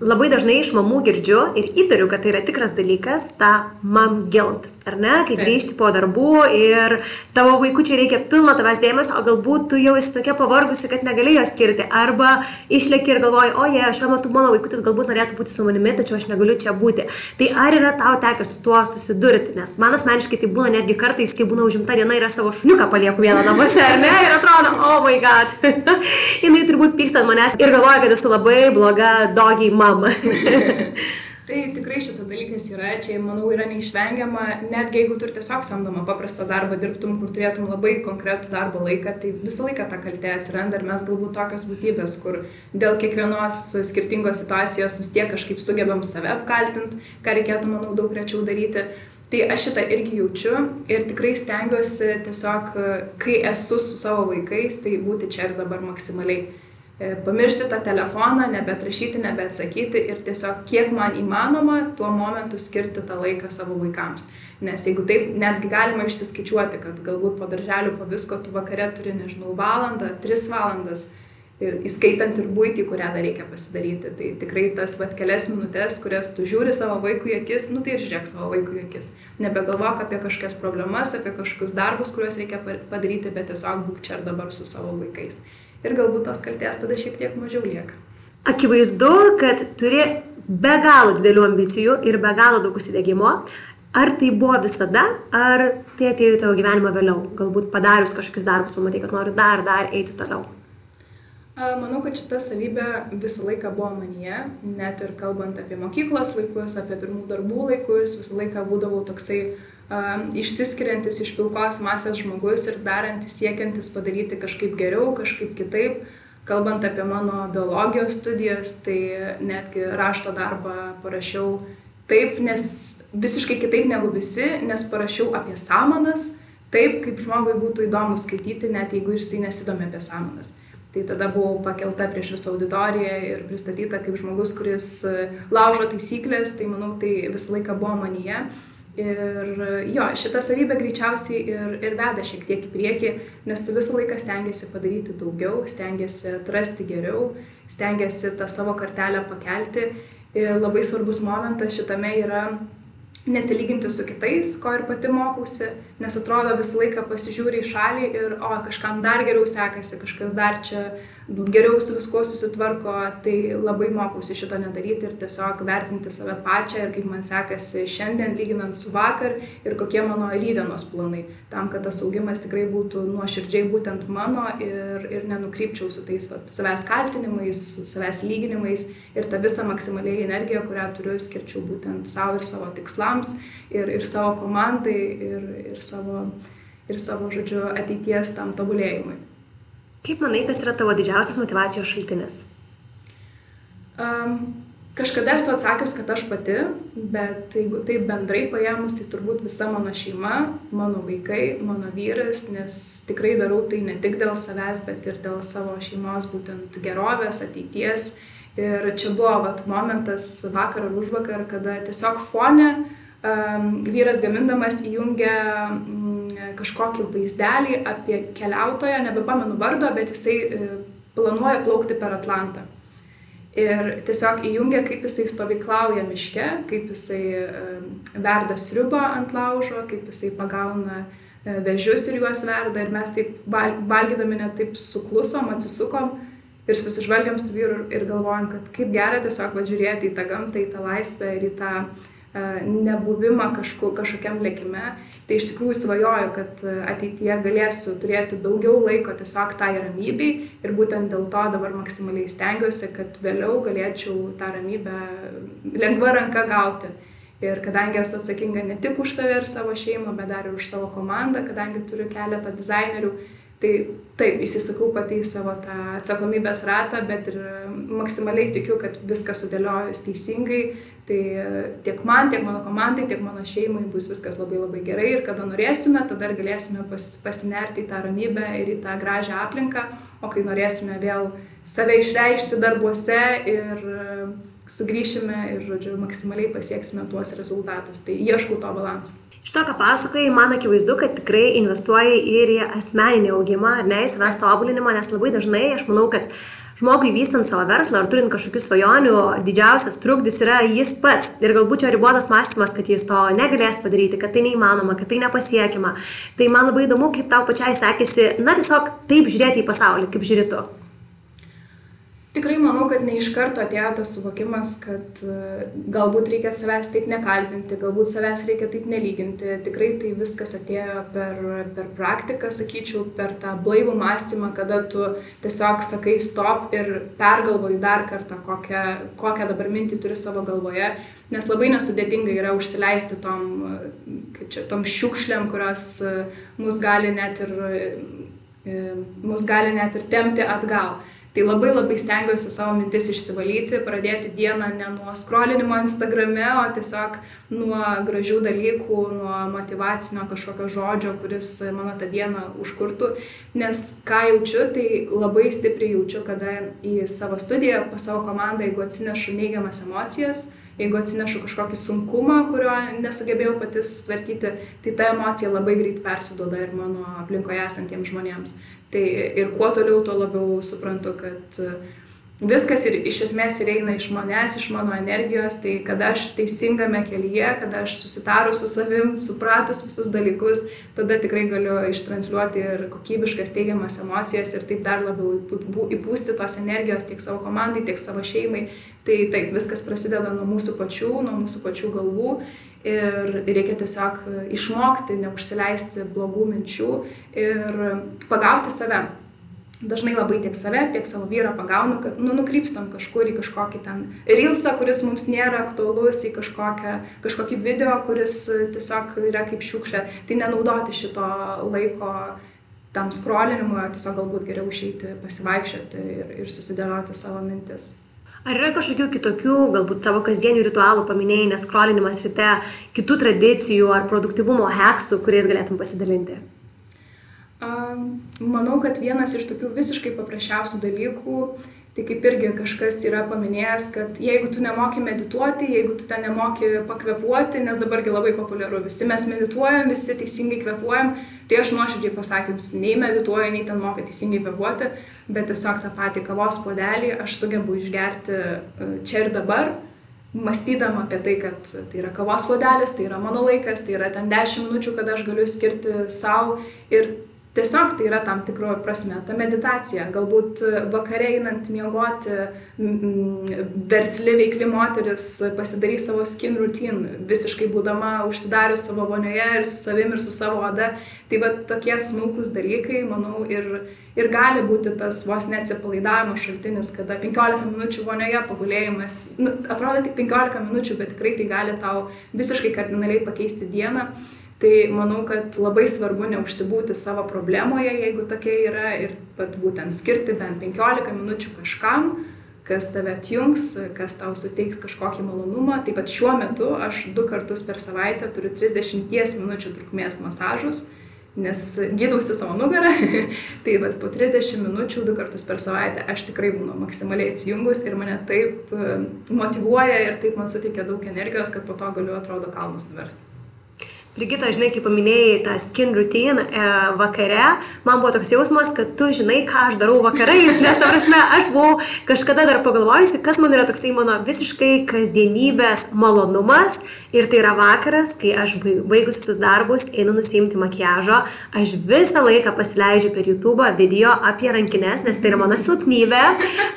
A: labai dažnai iš mamų girdžiu ir įtariu, kad tai yra tikras dalykas, ta mam guilt ar ne, kai Taip. grįžti po darbų ir tavo vaikučiai reikia pilno tavęs dėmesio, o galbūt tu jau esi tokia pavargusi, kad negali jo skirti, arba išlėki ir galvoji, o jie, šiuo metu mano vaikutis galbūt norėtų būti su manimi, tačiau aš negaliu čia būti. Tai ar yra tau tekę su tuo susidurti, nes man asmeniškai tai būna netgi kartais, kai būna užimta diena ir aš savo šuniuką palieku vieną namuose, ar ne, ir atrodo, oh my god, jinai turbūt pyksta ant manęs ir galvoja, kad esu labai bloga dogiai mama.
B: Tai tikrai šitas dalykas yra, čia manau yra neišvengiama, netgi jeigu turi tiesiog samdomą paprastą darbą, dirbtum, kur turėtum labai konkretų darbo laiką, tai visą laiką ta kaltė atsiranda ir mes galbūt tokios būtybės, kur dėl kiekvienos skirtingos situacijos vis tiek kažkaip sugebam save apkaltinti, ką reikėtų, manau, daug rečiau daryti. Tai aš šitą irgi jaučiu ir tikrai stengiuosi tiesiog, kai esu su savo vaikais, tai būti čia ir dabar maksimaliai pamiršti tą telefoną, nebetrašyti, nebeatsakyti ir tiesiog kiek man įmanoma tuo momentu skirti tą laiką savo vaikams. Nes jeigu taip, netgi galima išsiskaičiuoti, kad galbūt po darželių, po visko tu vakare turi, nežinau, valandą, tris valandas, e, įskaitant ir būti, kurią dar reikia pasidaryti. Tai tikrai tas vat kelias minutės, kurias tu žiūri savo vaikų akis, nu tai ir žiūrėk savo vaikų akis. Nebegalvok apie kažkokias problemas, apie kažkokius darbus, kuriuos reikia padaryti, bet tiesiog būk čia ir dabar su savo vaikais ir galbūt tos kalties tada šiek tiek mažiau lieka.
A: Akivaizdu, kad turi be galo didelių ambicijų ir be galo daug užsidėgymo. Ar tai buvo visada, ar tai atėjo į tavo gyvenimą vėliau? Galbūt padarius kažkokius darbus, pamatai, kad nori dar, dar eiti toliau.
B: Manau, kad šita savybė visą laiką buvo manyje, net ir kalbant apie mokyklos laikus, apie pirmų darbų laikus, visą laiką būdavau toksai uh, išsiskiriantis iš pilkos masės žmogus ir darantis siekiantis padaryti kažkaip geriau, kažkaip kitaip. Kalbant apie mano biologijos studijas, tai netgi rašto darbą parašiau taip, nes visiškai kitaip negu visi, nes parašiau apie samanas, taip, kaip žmogui būtų įdomu skaityti, net jeigu jisai nesidomi apie samanas. Tai tada buvau pakelta prieš visą auditoriją ir pristatyta kaip žmogus, kuris laužo taisyklės, tai manau, tai visą laiką buvo manyje. Ir jo, šita savybė greičiausiai ir, ir veda šiek tiek į priekį, nes tu visą laiką stengiasi padaryti daugiau, stengiasi atrasti geriau, stengiasi tą savo kartelę pakelti. Ir labai svarbus momentas šitame yra nesilyginti su kitais, ko ir pati mokausi, nes atrodo visą laiką pasižiūri į šalį ir, o, kažkam dar geriau sekasi, kažkas dar čia geriau su viskuo susitvarko, tai labai mokausi šito nedaryti ir tiesiog vertinti save pačią ir kaip man sekasi šiandien lyginant su vakar ir kokie mano rydienos planai, tam, kad tas augimas tikrai būtų nuoširdžiai būtent mano ir, ir nenukrypčiau su tais vat, savęs kaltinimais, su savęs lyginimais ir tą visą maksimaliai energiją, kurią turiu, skirčiau būtent savo ir savo tikslams ir, ir savo komandai ir, ir, savo, ir savo, žodžiu, ateities tam tobulėjimui.
A: Kaip manai, kas yra tavo didžiausias motivacijos šaltinis?
B: Um, kažkada esu atsakius, kad aš pati, bet jeigu taip bendrai paėmus, tai turbūt visa mano šeima, mano vaikai, mano vyras, nes tikrai darau tai ne tik dėl savęs, bet ir dėl savo šeimos būtent gerovės, ateities. Ir čia buvo vat, momentas vakar ar už vakar, kada tiesiog fone um, vyras gamindamas įjungia um, kažkokį vaizdelį apie keliautoją, nebepamenu vardo, bet jisai e, planuoja plaukti per Atlantą. Ir tiesiog įjungia, kaip jisai stovyklauja miške, kaip jisai verda sriubą ant laužo, kaip jisai pagauna e, vežius ir juos verda. Ir mes taip valgydami net taip suklusom, atsisukom ir susižvalgiam su vyru ir galvojam, kad kaip gera tiesiog važiuoti į tą gamtą, į tą laisvę ir į tą uh, nebuvimą kažku, kažkokiam lėkime, tai iš tikrųjų svajoju, kad ateityje galėsiu turėti daugiau laiko tiesiog tai ramybei ir būtent dėl to dabar maksimaliai stengiuosi, kad vėliau galėčiau tą ramybę lengva ranka gauti. Ir kadangi esu atsakinga ne tik už save ir savo šeimą, bet dar ir už savo komandą, kadangi turiu keletą dizainerių, tai taip, įsisakau pati į savo tą atsakomybės ratą, bet ir maksimaliai tikiu, kad viską sudėliojus teisingai, Tai tiek man, tiek mano komandai, tiek mano šeimai bus viskas labai labai gerai ir kada norėsime, tada ir galėsime pas, pasinerti į tą ramybę ir į tą gražią aplinką, o kai norėsime vėl save išreikšti darbuose ir e, sugrįšime ir, žodžiu, maksimaliai pasieksime tuos rezultatus. Tai ieškau to balansą.
A: Iš to, ką pasakoji, man akivaizdu, kad tikrai investuoji ir į asmeninį augimą, ne į savęs tobulinimą, nes labai dažnai aš manau, kad žmogui vystant savo verslą ar turint kažkokių svajonių, didžiausias trukdis yra jis pats. Ir galbūt jo ribotas mąstymas, kad jis to negalės padaryti, kad tai neįmanoma, kad tai nepasiekiama. Tai man labai įdomu, kaip tau pačiai sekėsi, na tiesiog taip žiūrėti į pasaulį, kaip žiūri tu.
B: Tikrai manau, kad ne iš karto atėjo tas suvokimas, kad e, galbūt reikia savęs taip nekaltinti, galbūt savęs reikia taip nelyginti. Tikrai tai viskas atėjo per, per praktiką, sakyčiau, per tą blaivų mąstymą, kada tu tiesiog sakai stop ir pergalvoji dar kartą, kokią, kokią dabar mintį turi savo galvoje. Nes labai nesudėtinga yra užsileisti tom, čia, tom šiukšliam, kurios e, mus gali net ir, e, mus gali net ir temti atgal. Tai labai labai stengiuosi savo mintis išsivalyti, pradėti dieną ne nuo skrolinimo Instagrame, o tiesiog nuo gražių dalykų, nuo motivacinio kažkokio žodžio, kuris mano tą dieną užkurtų. Nes ką jaučiu, tai labai stipriai jaučiu, kada į savo studiją, pas savo komandą, jeigu atsinešu neigiamas emocijas, jeigu atsinešu kažkokį sunkumą, kurio nesugebėjau pati susitvarkyti, tai ta emocija labai greit persiduoda ir mano aplinkoje esantiems žmonėms. Tai ir kuo toliau, tuo labiau suprantu, kad e, viskas ir iš esmės ir eina iš manęs, iš mano energijos, tai kada aš teisingame kelyje, kada aš susitaru su savim, supratus visus dalykus, tada tikrai galiu ištransliuoti ir kokybiškas teigiamas emocijas ir taip dar labiau įpūsti tos energijos tiek savo komandai, tiek savo šeimai. Tai taip, viskas prasideda nuo mūsų pačių, nuo mūsų pačių galvų ir reikia tiesiog išmokti, neužsileisti blogų minčių ir pagauti save. Dažnai labai tiek save, tiek savo vyrą pagaunu, kad nu, nukrypstam kažkur į kažkokį ten rilsą, kuris mums nėra aktualus, į kažkokią, kažkokį video, kuris tiesiog yra kaip šiukšlė. Tai nenaudoti šito laiko tam skrolinimui, tiesiog galbūt geriau išeiti, pasivaikščioti ir, ir susidėlioti savo mintis.
A: Ar yra kažkokių kitokių, galbūt savo kasdienių ritualų paminėjai, neskrolinimas ryte, kitų tradicijų ar produktivumo heksų, kuriais galėtum pasidalinti?
B: Manau, kad vienas iš tokių visiškai paprasčiausių dalykų, tai kaip irgi kažkas yra paminėjęs, kad jeigu tu nemoki medituoti, jeigu tu ten nemoki pakvepuoti, nes dabargi labai populiaru, visi mes medituojam, visi teisingai kvepuojam, tai aš nuoširdžiai pasakius, nei medituoju, nei ten mokai teisingai kvepuoti, bet tiesiog tą patį kavos puodelį aš sugebu išgerti e, čia ir dabar, mąstydama apie tai, kad tai yra kavos puodelis, tai yra mano laikas, tai yra ten 10 minučių, kada aš galiu skirti savo ir tiesiog tai yra tam tikro prasme ta meditacija. Galbūt vakare einant miegoti, versli veikli moteris pasidarys savo skin routine, visiškai būdama užsidarius savo vonioje ir su savim ir su savo oda. Tai va tokie smulkus dalykai, manau, ir ir gali būti tas vos neatsipalaidavimo šaltinis, kada 15 minučių vonioje pagulėjimas, nu, atrodo tik 15 minučių, bet tikrai tai gali tau visiškai kardinaliai pakeisti dieną. Tai manau, kad labai svarbu neužsibūti savo problemoje, jeigu tokia yra, ir pat būtent skirti bent 15 minučių kažkam, kas tave atjungs, kas tau suteiks kažkokį malonumą. Taip pat šiuo metu aš du kartus per savaitę turiu 30 minučių trukmės masažus nes gydausi savo nugarą, tai vat, po 30 minučių du kartus per savaitę aš tikrai būnu maksimaliai atsijungus ir mane taip e, motivuoja ir taip man suteikia daug energijos, kad po to galiu atrodo kalnus nuversti.
A: Brigita, žinai, kaip paminėjai tą skin routine e, vakare, man buvo toks jausmas, kad tu žinai, ką aš darau vakarais, nes, ta prasme, aš buvau kažkada dar pagalvojusi, kas man yra toksai mano visiškai kasdienybės malonumas. Ir tai yra vakaras, kai aš baigus visus darbus, einu nusimti makiažo, aš visą laiką pasileidžiu per YouTube video apie rankinės, nes tai yra mano silpnybė,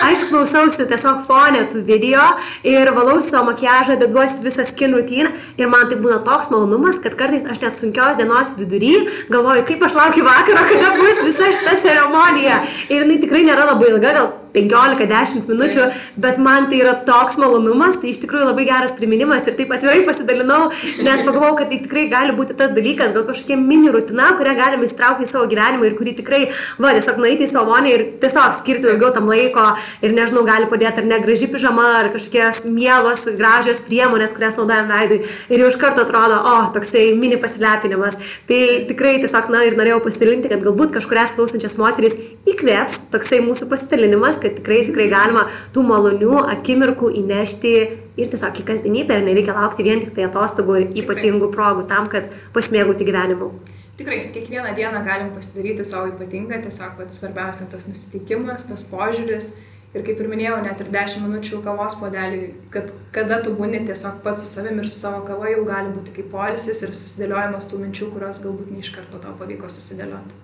A: aš klausausi tiesiog fonė tų video ir valau savo makiažą, deduosi visą skin routine. Ir man tai būna toks malonumas, kad kartais aš net sunkios dienos vidury galvoju, kaip aš laukiu vakaro, kada bus visa šita ceremonija. Ir jinai tikrai nėra labai ilga, gal 15-10 minučių, bet man tai yra toks malonumas, tai iš tikrųjų labai geras priminimas ir taip atvirai pasidalinau, nes pagalvojau, kad tai tikrai gali būti tas dalykas, gal kažkokia mini rutina, kurią galime įstraukti į savo gyvenimą ir kuri tikrai, va, tiesiog nueiti į savo vonį ir tiesiog skirti daugiau tam laiko ir nežinau, gali padėti ar ne graži pižama, ar kažkokios mielos, gražios priemonės, kurias naudojam veidui ir jau iš karto atrodo, o, oh, toksai mini pasilepinimas. Tai tikrai tiesiog, na ir norėjau pasidalinti, kad galbūt kažkurias klausančias moteris įkvėps toksai mūsų pasidalinimas, kad tikrai, tikrai galima tų malonių akimirkų įnešti ir tiesiog į kasdienybę ir nereikia laukti vien tik tai atostogų ir ypatingų progų tam, kad pasimėgauti gyvenimu.
B: Tikrai, kiekvieną dieną galim pasidaryti savo ypatingą, tiesiog pat svarbiausia tas nusiteikimas, tas požiūris. Ir kaip ir minėjau, net ir 10 minučių kavos podeliui, kad kada tu būni tiesiog pats su savimi ir su savo kava jau gali būti kaip polisis ir susidėliojimas tų minčių, kurios galbūt ne iš karto to pavyko susidėlioti.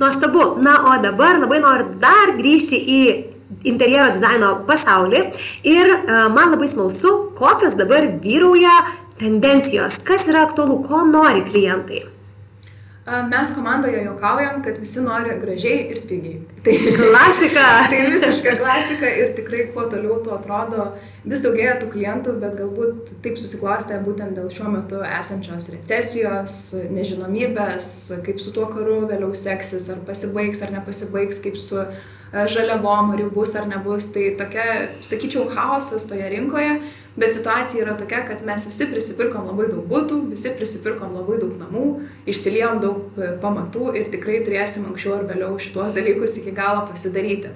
A: Nuostabu. Na, o dabar labai noriu dar grįžti į interjero dizaino pasaulį ir uh, man labai smalsu, kokios dabar vyrauja tendencijos, kas yra aktualu, ko nori klientai.
B: Mes komandoje juokaujam, kad visi nori gražiai ir pigiai.
A: Tai klasika.
B: tai visiška klasika ir tikrai kuo toliau tuo atrodo, vis daugėja tų klientų, bet galbūt taip susiklostė būtent dėl šiuo metu esančios recesijos, nežinomybės, kaip su tuo karu vėliau seksis, ar pasibaigs ar nepasibaigs, kaip su žaliavom, ar jų bus ar nebus. Tai tokia, sakyčiau, chaosas toje rinkoje Bet situacija yra tokia, kad mes visi prisipirkom labai daug būtų, visi prisipirkom labai daug namų, išsiliejom daug e, pamatų ir tikrai turėsim anksčiau ar vėliau šituos dalykus iki galo pasidaryti.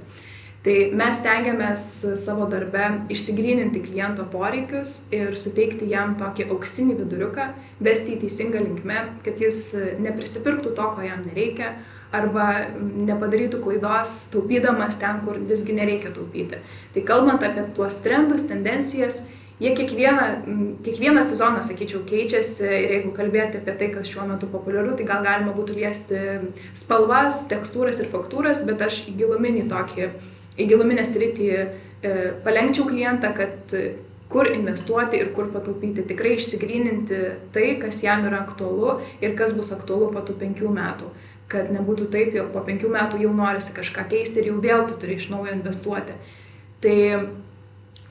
B: Tai mes stengiamės savo darbe išsigryninti kliento poreikius ir suteikti jam tokį auksinį viduriuką, vesti į teisingą linkmę, kad jis neprisipirktų to, ko jam nereikia, arba nepadarytų klaidos taupydamas ten, kur visgi nereikia taupyti. Tai kalbant apie tuos trendus, tendencijas, jie kiekvieną, kiekvieną sezoną, sakyčiau, keičiasi ir jeigu kalbėti apie tai, kas šiuo metu populiaru, tai gal galima būtų liesti spalvas, tekstūras ir faktūras, bet aš į giluminį tokį, į giluminę sritį e, palengčiau klientą, kad kur investuoti ir kur pataupyti, tikrai išsigryninti tai, kas jam yra aktualu ir kas bus aktualu po tų penkių metų kad nebūtų taip, jog po penkių metų jau norisi kažką keisti ir jau vėl tu turi iš naujo investuoti. Tai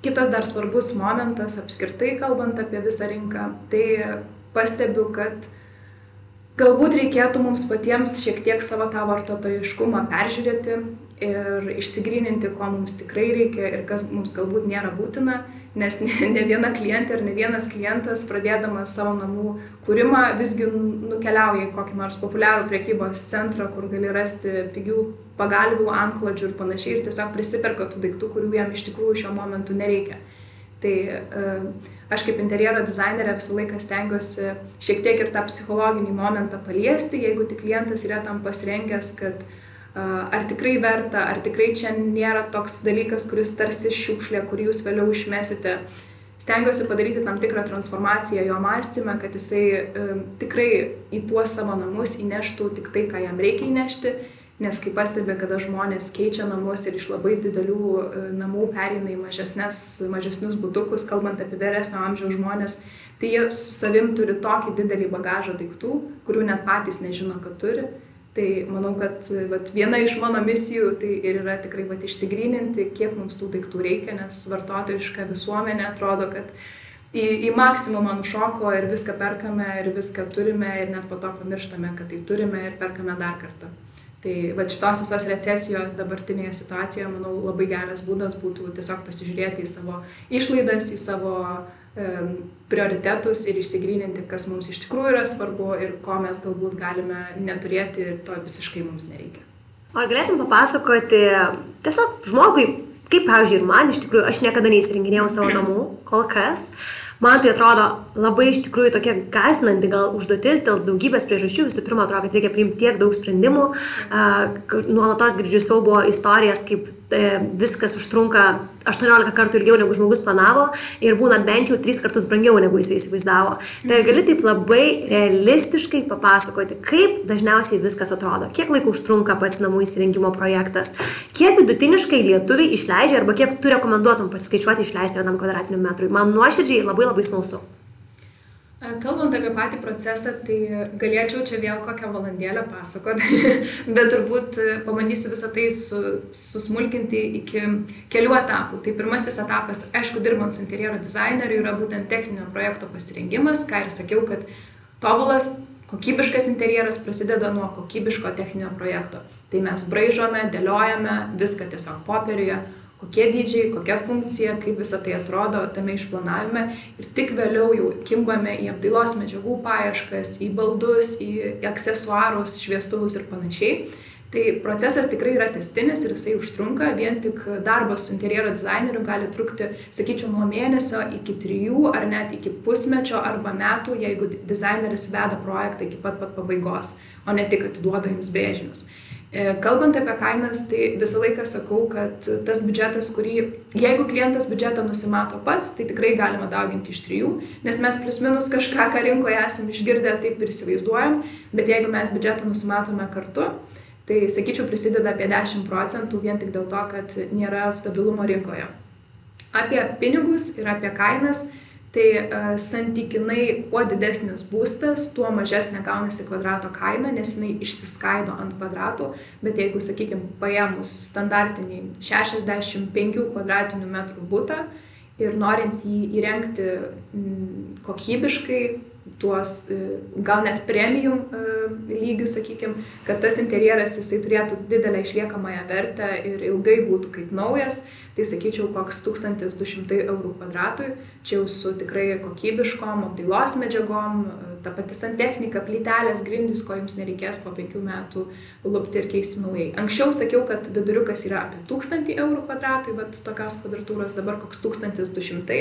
B: Kitas dar svarbus momentas apskritai kalbant apie visą rinką, tai pastebiu, kad galbūt reikėtų mums patiems šiek tiek savo tą vartotojiškumą peržiūrėti ir išsigryninti, ko mums tikrai reikia ir kas mums galbūt nėra būtina nes ne, ne viena klientė ar ne vienas klientas pradėdamas savo namų kūrimą visgi nukeliauja į kokį nors populiarų priekybos centrą, kur gali rasti pigių pagalbių, antklodžių ir panašiai ir tiesiog prisiperka tų daiktų, kurių jam iš tikrųjų šiuo momentu nereikia. Tai uh, aš kaip interjero dizainerė visą laiką stengiuosi šiek tiek ir tą psichologinį momentą paliesti, jeigu tik klientas yra tam pasirengęs, kad uh, ar tikrai verta, ar tikrai čia nėra toks dalykas, kuris tarsi šiukšlė, kurį jūs vėliau išmesite. Stengiuosi padaryti tam tikrą transformaciją jo mąstymę, kad jisai um, tikrai į tuos savo namus įneštų tik tai, ką jam reikia įnešti, nes kai pastebė, kada žmonės keičia namus ir iš labai didelių uh, namų pereina į mažesnes, mažesnius būtukus, kalbant apie vyresnio amžiaus žmonės, tai jie su savim turi tokį didelį bagažą daiktų, kurių net patys nežino, kad turi Tai manau, kad vat, viena iš mano misijų tai ir yra tikrai vat, išsigryninti, kiek mums tų daiktų reikia, nes vartotojiška visuomenė atrodo, kad į, į maksimumą nušoko ir viską perkame ir viską turime ir net po to pamirštame, kad tai turime ir perkame dar kartą. Tai va šitos visos recesijos dabartinėje situacijoje, manau, labai geras būdas būtų tiesiog pasižiūrėti į savo išlaidas, į savo prioritetus ir išsigryninti, kas mums iš tikrųjų yra svarbu ir ko mes galbūt galime neturėti ir to visiškai mums nereikia.
A: Ar galėtum papasakoti tiesiog žmogui, kaip, pavyzdžiui, ir man iš tikrųjų, aš niekada neįsirenginėjau savo namų, kol kas. Man tai atrodo labai iš tikrųjų tokia gazinanti gal užduotis dėl daugybės priežasčių. Visų pirma, atrodo, kad reikia priimti tiek daug sprendimų. Nuolatos girdžiu siaubo istorijas, kaip E, viskas užtrunka 18 kartų ilgiau negu žmogus planavo ir būna bent jau 3 kartus brangiau negu jis įsivaizdavo. Tai gali taip labai realistiškai papasakoti, kaip dažniausiai viskas atrodo, kiek laiko užtrunka pats namų įsirengimo projektas, kiek vidutiniškai lietuviai išleidžia arba kiek tu rekomenduotum pasiskaičiuoti išleisti vienam kvadratiniam metrui. Man nuoširdžiai labai labai smalsu.
B: Kalbant apie patį procesą, tai galėčiau čia vėl kokią valandėlę pasakoti, bet turbūt e, pabandysiu visą tai su, susmulkinti iki kelių etapų. Tai pirmasis etapas, aišku, dirbant su interjero dizaineriu, yra būtent techninio projekto pasirengimas, ką ir sakiau, kad tobulas kokybiškas interjeras prasideda nuo kokybiško techninio projekto. Tai mes braižome, dėliojame viską tiesiog popieriuje kokie dydžiai, kokia funkcija, kaip visa tai atrodo tame išplanavime ir tik vėliau jau kimbame į apdailos medžiagų paieškas, į baldus, į aksesuarus, šviestuvus ir panašiai. Tai procesas tikrai yra testinis ir jisai užtrunka, vien tik darbas su interjero dizaineriu gali trukti, sakyčiau, nuo mėnesio iki trijų ar net iki pusmečio arba metų, jeigu dizaineris veda projektą iki pat pat pabaigos, o ne tik atiduoda jums brėžinius. E, kalbant apie kainas, tai visą laiką sakau, kad tas biudžetas, kurį, jeigu klientas biudžetą nusimato pats, tai tikrai galima dauginti iš trijų, nes mes plus minus kažką, ką rinkoje esame išgirdę, taip ir įsivaizduojam, bet jeigu mes biudžetą nusimatome kartu, tai sakyčiau prisideda apie 10 procentų vien tik dėl to, kad nėra stabilumo rinkoje. Apie pinigus ir apie kainas Tai uh, santykinai, kuo didesnis būstas, tuo mažesnė gaunasi kvadrato kaina, nes jinai išsiskaido ant kvadratų, bet jeigu, sakykime, paėmus standartinį 65 kvadratinių metrų būtą ir norint jį įrengti m, kokybiškai, tuos e, gal net premium e, lygių, sakykime, kad tas interjeras jisai turėtų didelę išliekamąją vertę ir ilgai būtų kaip naujas, tai sakyčiau koks 1200 eurų kvadratui, čia jau su tikrai kokybiškom, apdailos medžiagom, ta pati santechnika, plytelės, grindys, ko jums nereikės po penkių metų lupti ir keisti naujai. Anksčiau sakiau, kad viduriukas yra apie 1000 eurų kvadratui, bet tokios kvadratūros dabar koks 1200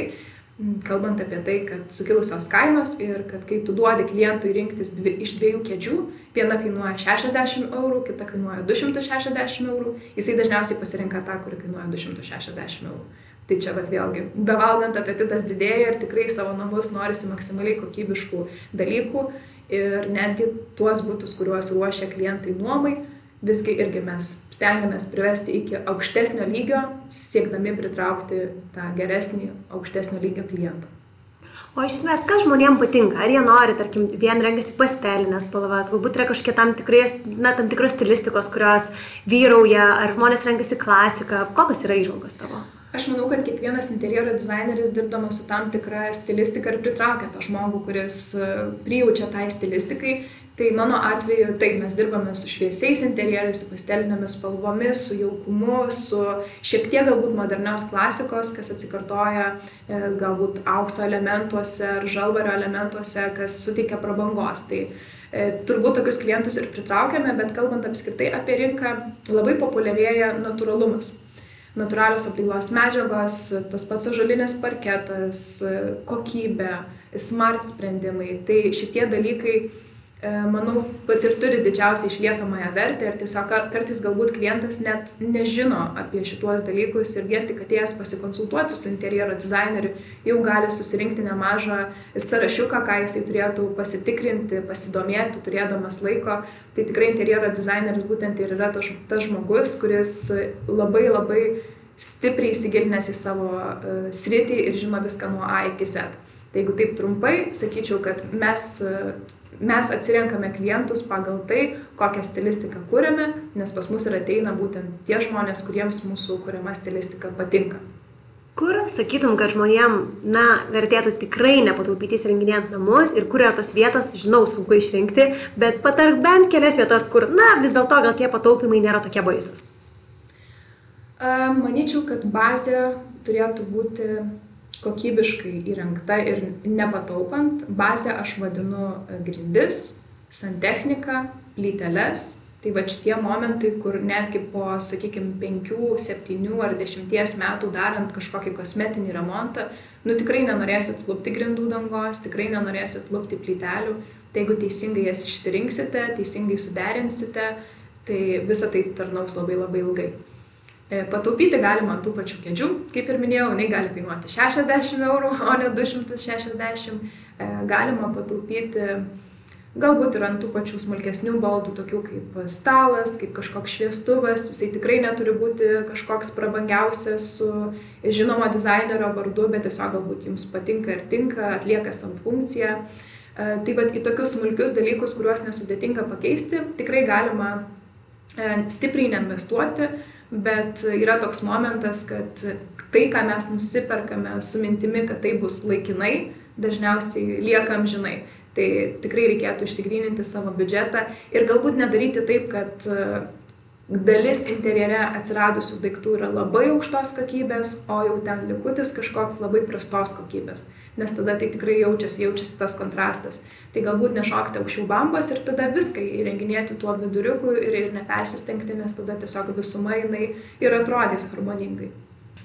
B: kalbant apie tai, kad sukilusios kainos ir kad kai tu duodi klientui rinktis dvi, iš dviejų kėdžių, viena kainuoja 60 eurų, kita kainuoja 260 eurų, jisai dažniausiai pasirinka tą, kuri kainuoja 260 eurų. Tai čia bet vėlgi, bevalgant apetitas didėja ir tikrai savo namus norisi maksimaliai kokybiškų dalykų ir netgi tuos būtus, kuriuos ruošia klientai nuomai, visgi irgi mes stengiamės privesti iki aukštesnio lygio, siekdami pritraukti tą geresnį, aukštesnio lygio klientą.
A: O iš esmės, kas žmonėms patinka? Ar jie nori, tarkim, vien renkasi pastelinės spalvas, galbūt yra kažkokie tam, tikrais, na, tam tikros stilistikos, kurios vyrauja, ar žmonės renkasi klasiką, kokios yra įžvalgos tavo?
B: Aš manau, kad kiekvienas interjero dizaineris dirbdamas su tam tikra stilistika ir pritraukia tą žmogų, kuris e, prijaučia tai stilistikai Tai mano atveju taip mes dirbame su šviesiais interjerais, su pastelinėmis spalvomis, su jaukumu, su šiek tiek galbūt modernios klasikos, kas atsikartoja e, galbūt aukso elementuose ar žalvario elementuose, kas suteikia prabangos. Tai e, turbūt tokius klientus ir pritraukiame, bet kalbant apskritai apie rinką, labai populiarėja natūralumas. Natūralios apdailos medžiagos, tas pats žalinis parketas, kokybė, smart sprendimai. Tai šitie dalykai E, manau, pat ir turi didžiausią išliekamąją vertę ir tiesiog kartais galbūt klientas net nežino apie šituos dalykus ir vien tik atėjęs pasikonsultuoti su interjero dizaineriu jau gali susirinkti nemažą sąrašiuką, ką jisai turėtų pasitikrinti, pasidomėti, turėdamas laiko. Tai tikrai interjero dizaineris būtent ir yra tas, žmogus, kuris labai labai stipriai įsigilinęs į savo uh, sritį ir žino viską nuo A iki Z. Tai jeigu taip trumpai, sakyčiau, kad mes mes atsirenkame klientus pagal tai, kokią stilistiką kūrėme, nes pas mus ir ateina būtent tie žmonės, kuriems mūsų kūriama stilistika patinka.
A: Kur sakytum, kad žmonėm, na, vertėtų tikrai nepataupyti įsirenginėjant namus ir kur yra tos vietos, žinau, sunku išrinkti, bet patark bent kelias vietas, kur, na, vis dėlto gal tie pataupimai nėra tokie baisus.
B: Manyčiau, kad bazė turėtų būti kokybiškai įrengta ir nepataupant. Bazę aš vadinu e, grindis, santechniką, plyteles. Tai va šitie momentai, kur netgi po, sakykime, 5, 7 ar 10 metų darant kažkokį kosmetinį remontą, nu tikrai nenorėsit lūpti grindų dangos, tikrai nenorėsit lūpti plytelių. Tai jeigu teisingai jas išsirinksite, teisingai suderinsite, tai visa tai tarnaus labai labai ilgai. E, pataupyti galima tų pačių kėdžių, kaip ir minėjau, jinai gali kainuoti 60 eurų, o ne 260. E, galima pataupyti galbūt ir ant tų pačių smulkesnių baldų, tokių kaip stalas, kaip kažkoks šviestuvas. Jisai tikrai neturi būti kažkoks prabangiausias su žinomo dizainerio vardu, bet tiesiog galbūt jums patinka ir tinka, atlieka savo funkciją. E, taip pat į tokius smulkius dalykus, kuriuos nesudėtinga pakeisti, tikrai galima stipriai neinvestuoti bet yra toks momentas, kad tai, ką mes nusiperkame su mintimi, kad tai bus laikinai, dažniausiai lieka amžinai. Tai tikrai reikėtų išsigryninti savo biudžetą ir galbūt nedaryti taip, kad e, dalis interjere atsiradusių daiktų yra labai aukštos kokybės, o jau ten likutis kažkoks labai prastos kokybės. Nes tada tai tikrai jaučiasi, jaučiasi tas kontrastas. Tai galbūt nešokti aukščiau bambos ir tada viską įrenginėti tuo viduriuku ir, ir nepersistengti, nes tada tiesiog visuma jinai ir atrodys harmoningai.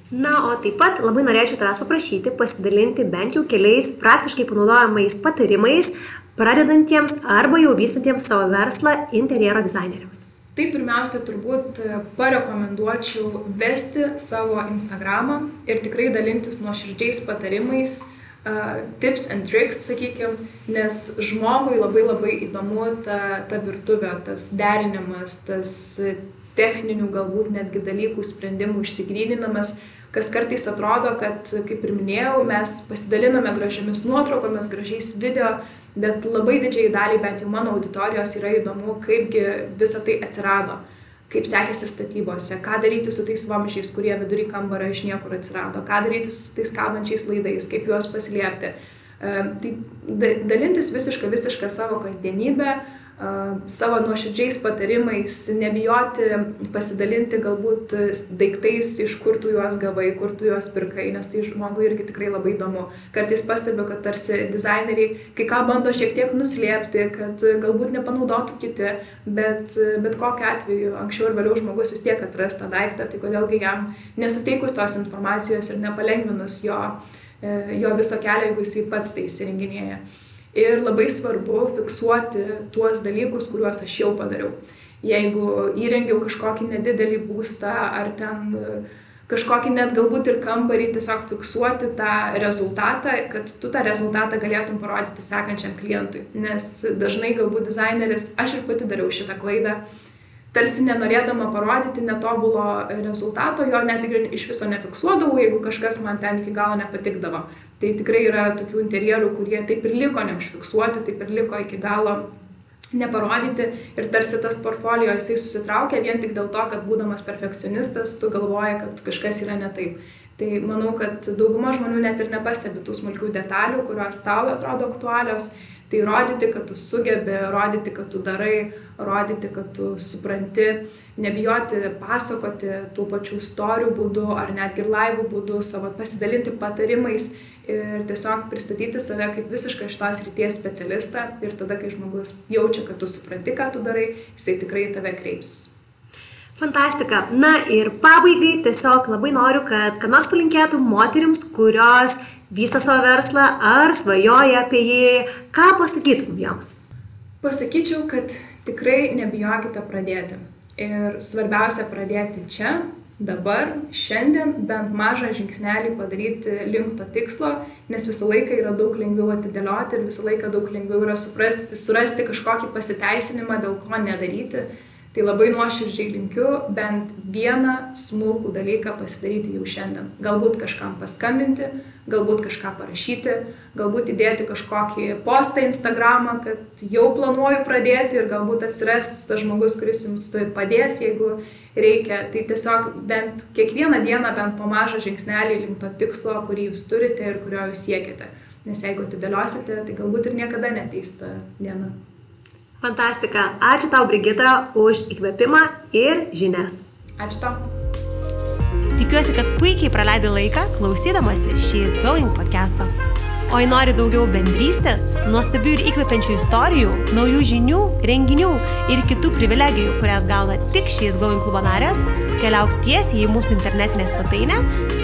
A: Na, o taip pat labai norėčiau tavęs paprašyti pasidalinti bent jau keliais praktiškai panaudojamais patarimais pradedantiems arba jau vystantiems savo verslą interjero dizaineriams.
B: Tai pirmiausia, turbūt e, parekomenduočiau vesti savo Instagramą ir tikrai dalintis nuoširdžiais patarimais, tips and tricks, sakykime, nes žmogui labai labai įdomu ta, ta virtuvė, tas derinimas, tas techninių galbūt netgi dalykų sprendimų išsigryninamas, kas kartais atrodo, kad, kaip ir minėjau, mes pasidaliname gražiamis nuotraukomis, gražiais video, bet labai didžiai daliai, bent jau mano auditorijos, yra įdomu, kaipgi visa tai atsirado, kaip sekėsi statybose, ką daryti su tais vamžiais, kurie vidury kambario iš niekur atsirado, ką daryti su tais kabančiais laidais, kaip juos paslėpti. Tai dalintis visišką, visišką savo kasdienybę, savo nuoširdžiais patarimais, nebijoti pasidalinti galbūt daiktais, iš kur tu juos gavai, kur tu juos pirkai, nes tai žmogui irgi tikrai labai įdomu. Kartais pastebiu, kad tarsi dizaineriai kai ką bando šiek tiek nuslėpti, kad galbūt nepanaudotų kiti, bet, bet kokiu atveju anksčiau ir vėliau žmogus vis tiek atras tą daiktą, tai kodėlgi jam nesuteikus tos informacijos ir nepalengvinus jo, e, jo viso kelio, jeigu jisai pats tai įsirenginėja. Ir labai svarbu fiksuoti tuos dalykus, kuriuos aš jau padariau. Jeigu įrengiau kažkokį nedidelį būstą ar ten e, kažkokį net galbūt ir kambarį, tiesiog fiksuoti tą rezultatą, kad tu tą rezultatą galėtum parodyti sekančiam klientui. Nes dažnai galbūt dizaineris, aš ir pati dariau šitą klaidą, tarsi nenorėdama parodyti netobulo rezultato, jo net ir iš viso nefiksuodavau, jeigu kažkas man ten iki galo nepatikdavo. Tai tikrai yra tokių interjerų, kurie taip ir liko neužfiksuoti, taip ir liko iki galo neparodyti ir tarsi tas portfolio jisai susitraukia vien tik dėl to, kad būdamas perfekcionistas, tu galvoji, kad kažkas yra ne taip. Tai manau, kad dauguma žmonių net ir nepastebi tų smulkių detalių, kurios tau atrodo aktualios. Tai rodyti, kad tu sugebi, rodyti, kad tu darai, rodyti, kad tu supranti, nebijoti pasakoti tų pačių istorijų būdu ar netgi laivų būdu, savo pasidalinti patarimais ir tiesiog pristatyti save kaip visišką šitos ryties specialistą ir tada, kai žmogus jaučia, kad tu supranti, ką tu darai, jisai tikrai tave kreipsis.
A: Fantastika. Na ir pabaigai tiesiog labai noriu, kad ką nors palinkėtų moterims, kurios vysto savo verslą ar svajoja apie jį, ką pasakytum joms?
B: Pasakyčiau, kad tikrai nebijokite pradėti. Ir svarbiausia pradėti čia, dabar, šiandien bent mažą žingsnelį padaryti link to tikslo, nes visą laiką yra daug lengviau atidėlioti ir visą laiką daug lengviau yra suprasti, surasti kažkokį pasiteisinimą, dėl ko nedaryti. Tai labai nuoširdžiai linkiu bent vieną smulkų dalyką pasidaryti jau šiandien. Galbūt kažkam paskambinti, galbūt kažką parašyti, galbūt įdėti kažkokį postą Instagramą, kad jau planuoju pradėti ir galbūt atsiras tas žmogus, kuris jums padės, jeigu reikia. Tai tiesiog bent kiekvieną dieną bent po mažą žingsnelį link to tikslo, kurį jūs turite ir kurio jūs siekiate. Nes jeigu atidėliosite, tai galbūt ir niekada neteis ta diena.
A: Fantastika. Ačiū tau, Brigita, už įkvėpimą ir žinias.
B: Ačiū tau.
A: Tikiuosi, kad puikiai praleidai laiką klausydamasi She's Going podcast'o. O jei nori daugiau bendrystės, nuostabių ir įkvepiančių istorijų, naujų žinių, renginių ir kitų privilegijų, kurias gauna tik šiais Going klubo narės, keliauk tiesiai į mūsų internetinę svetainę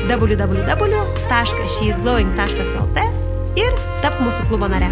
A: www.sheisglowing.lt ir tap mūsų klubo nare.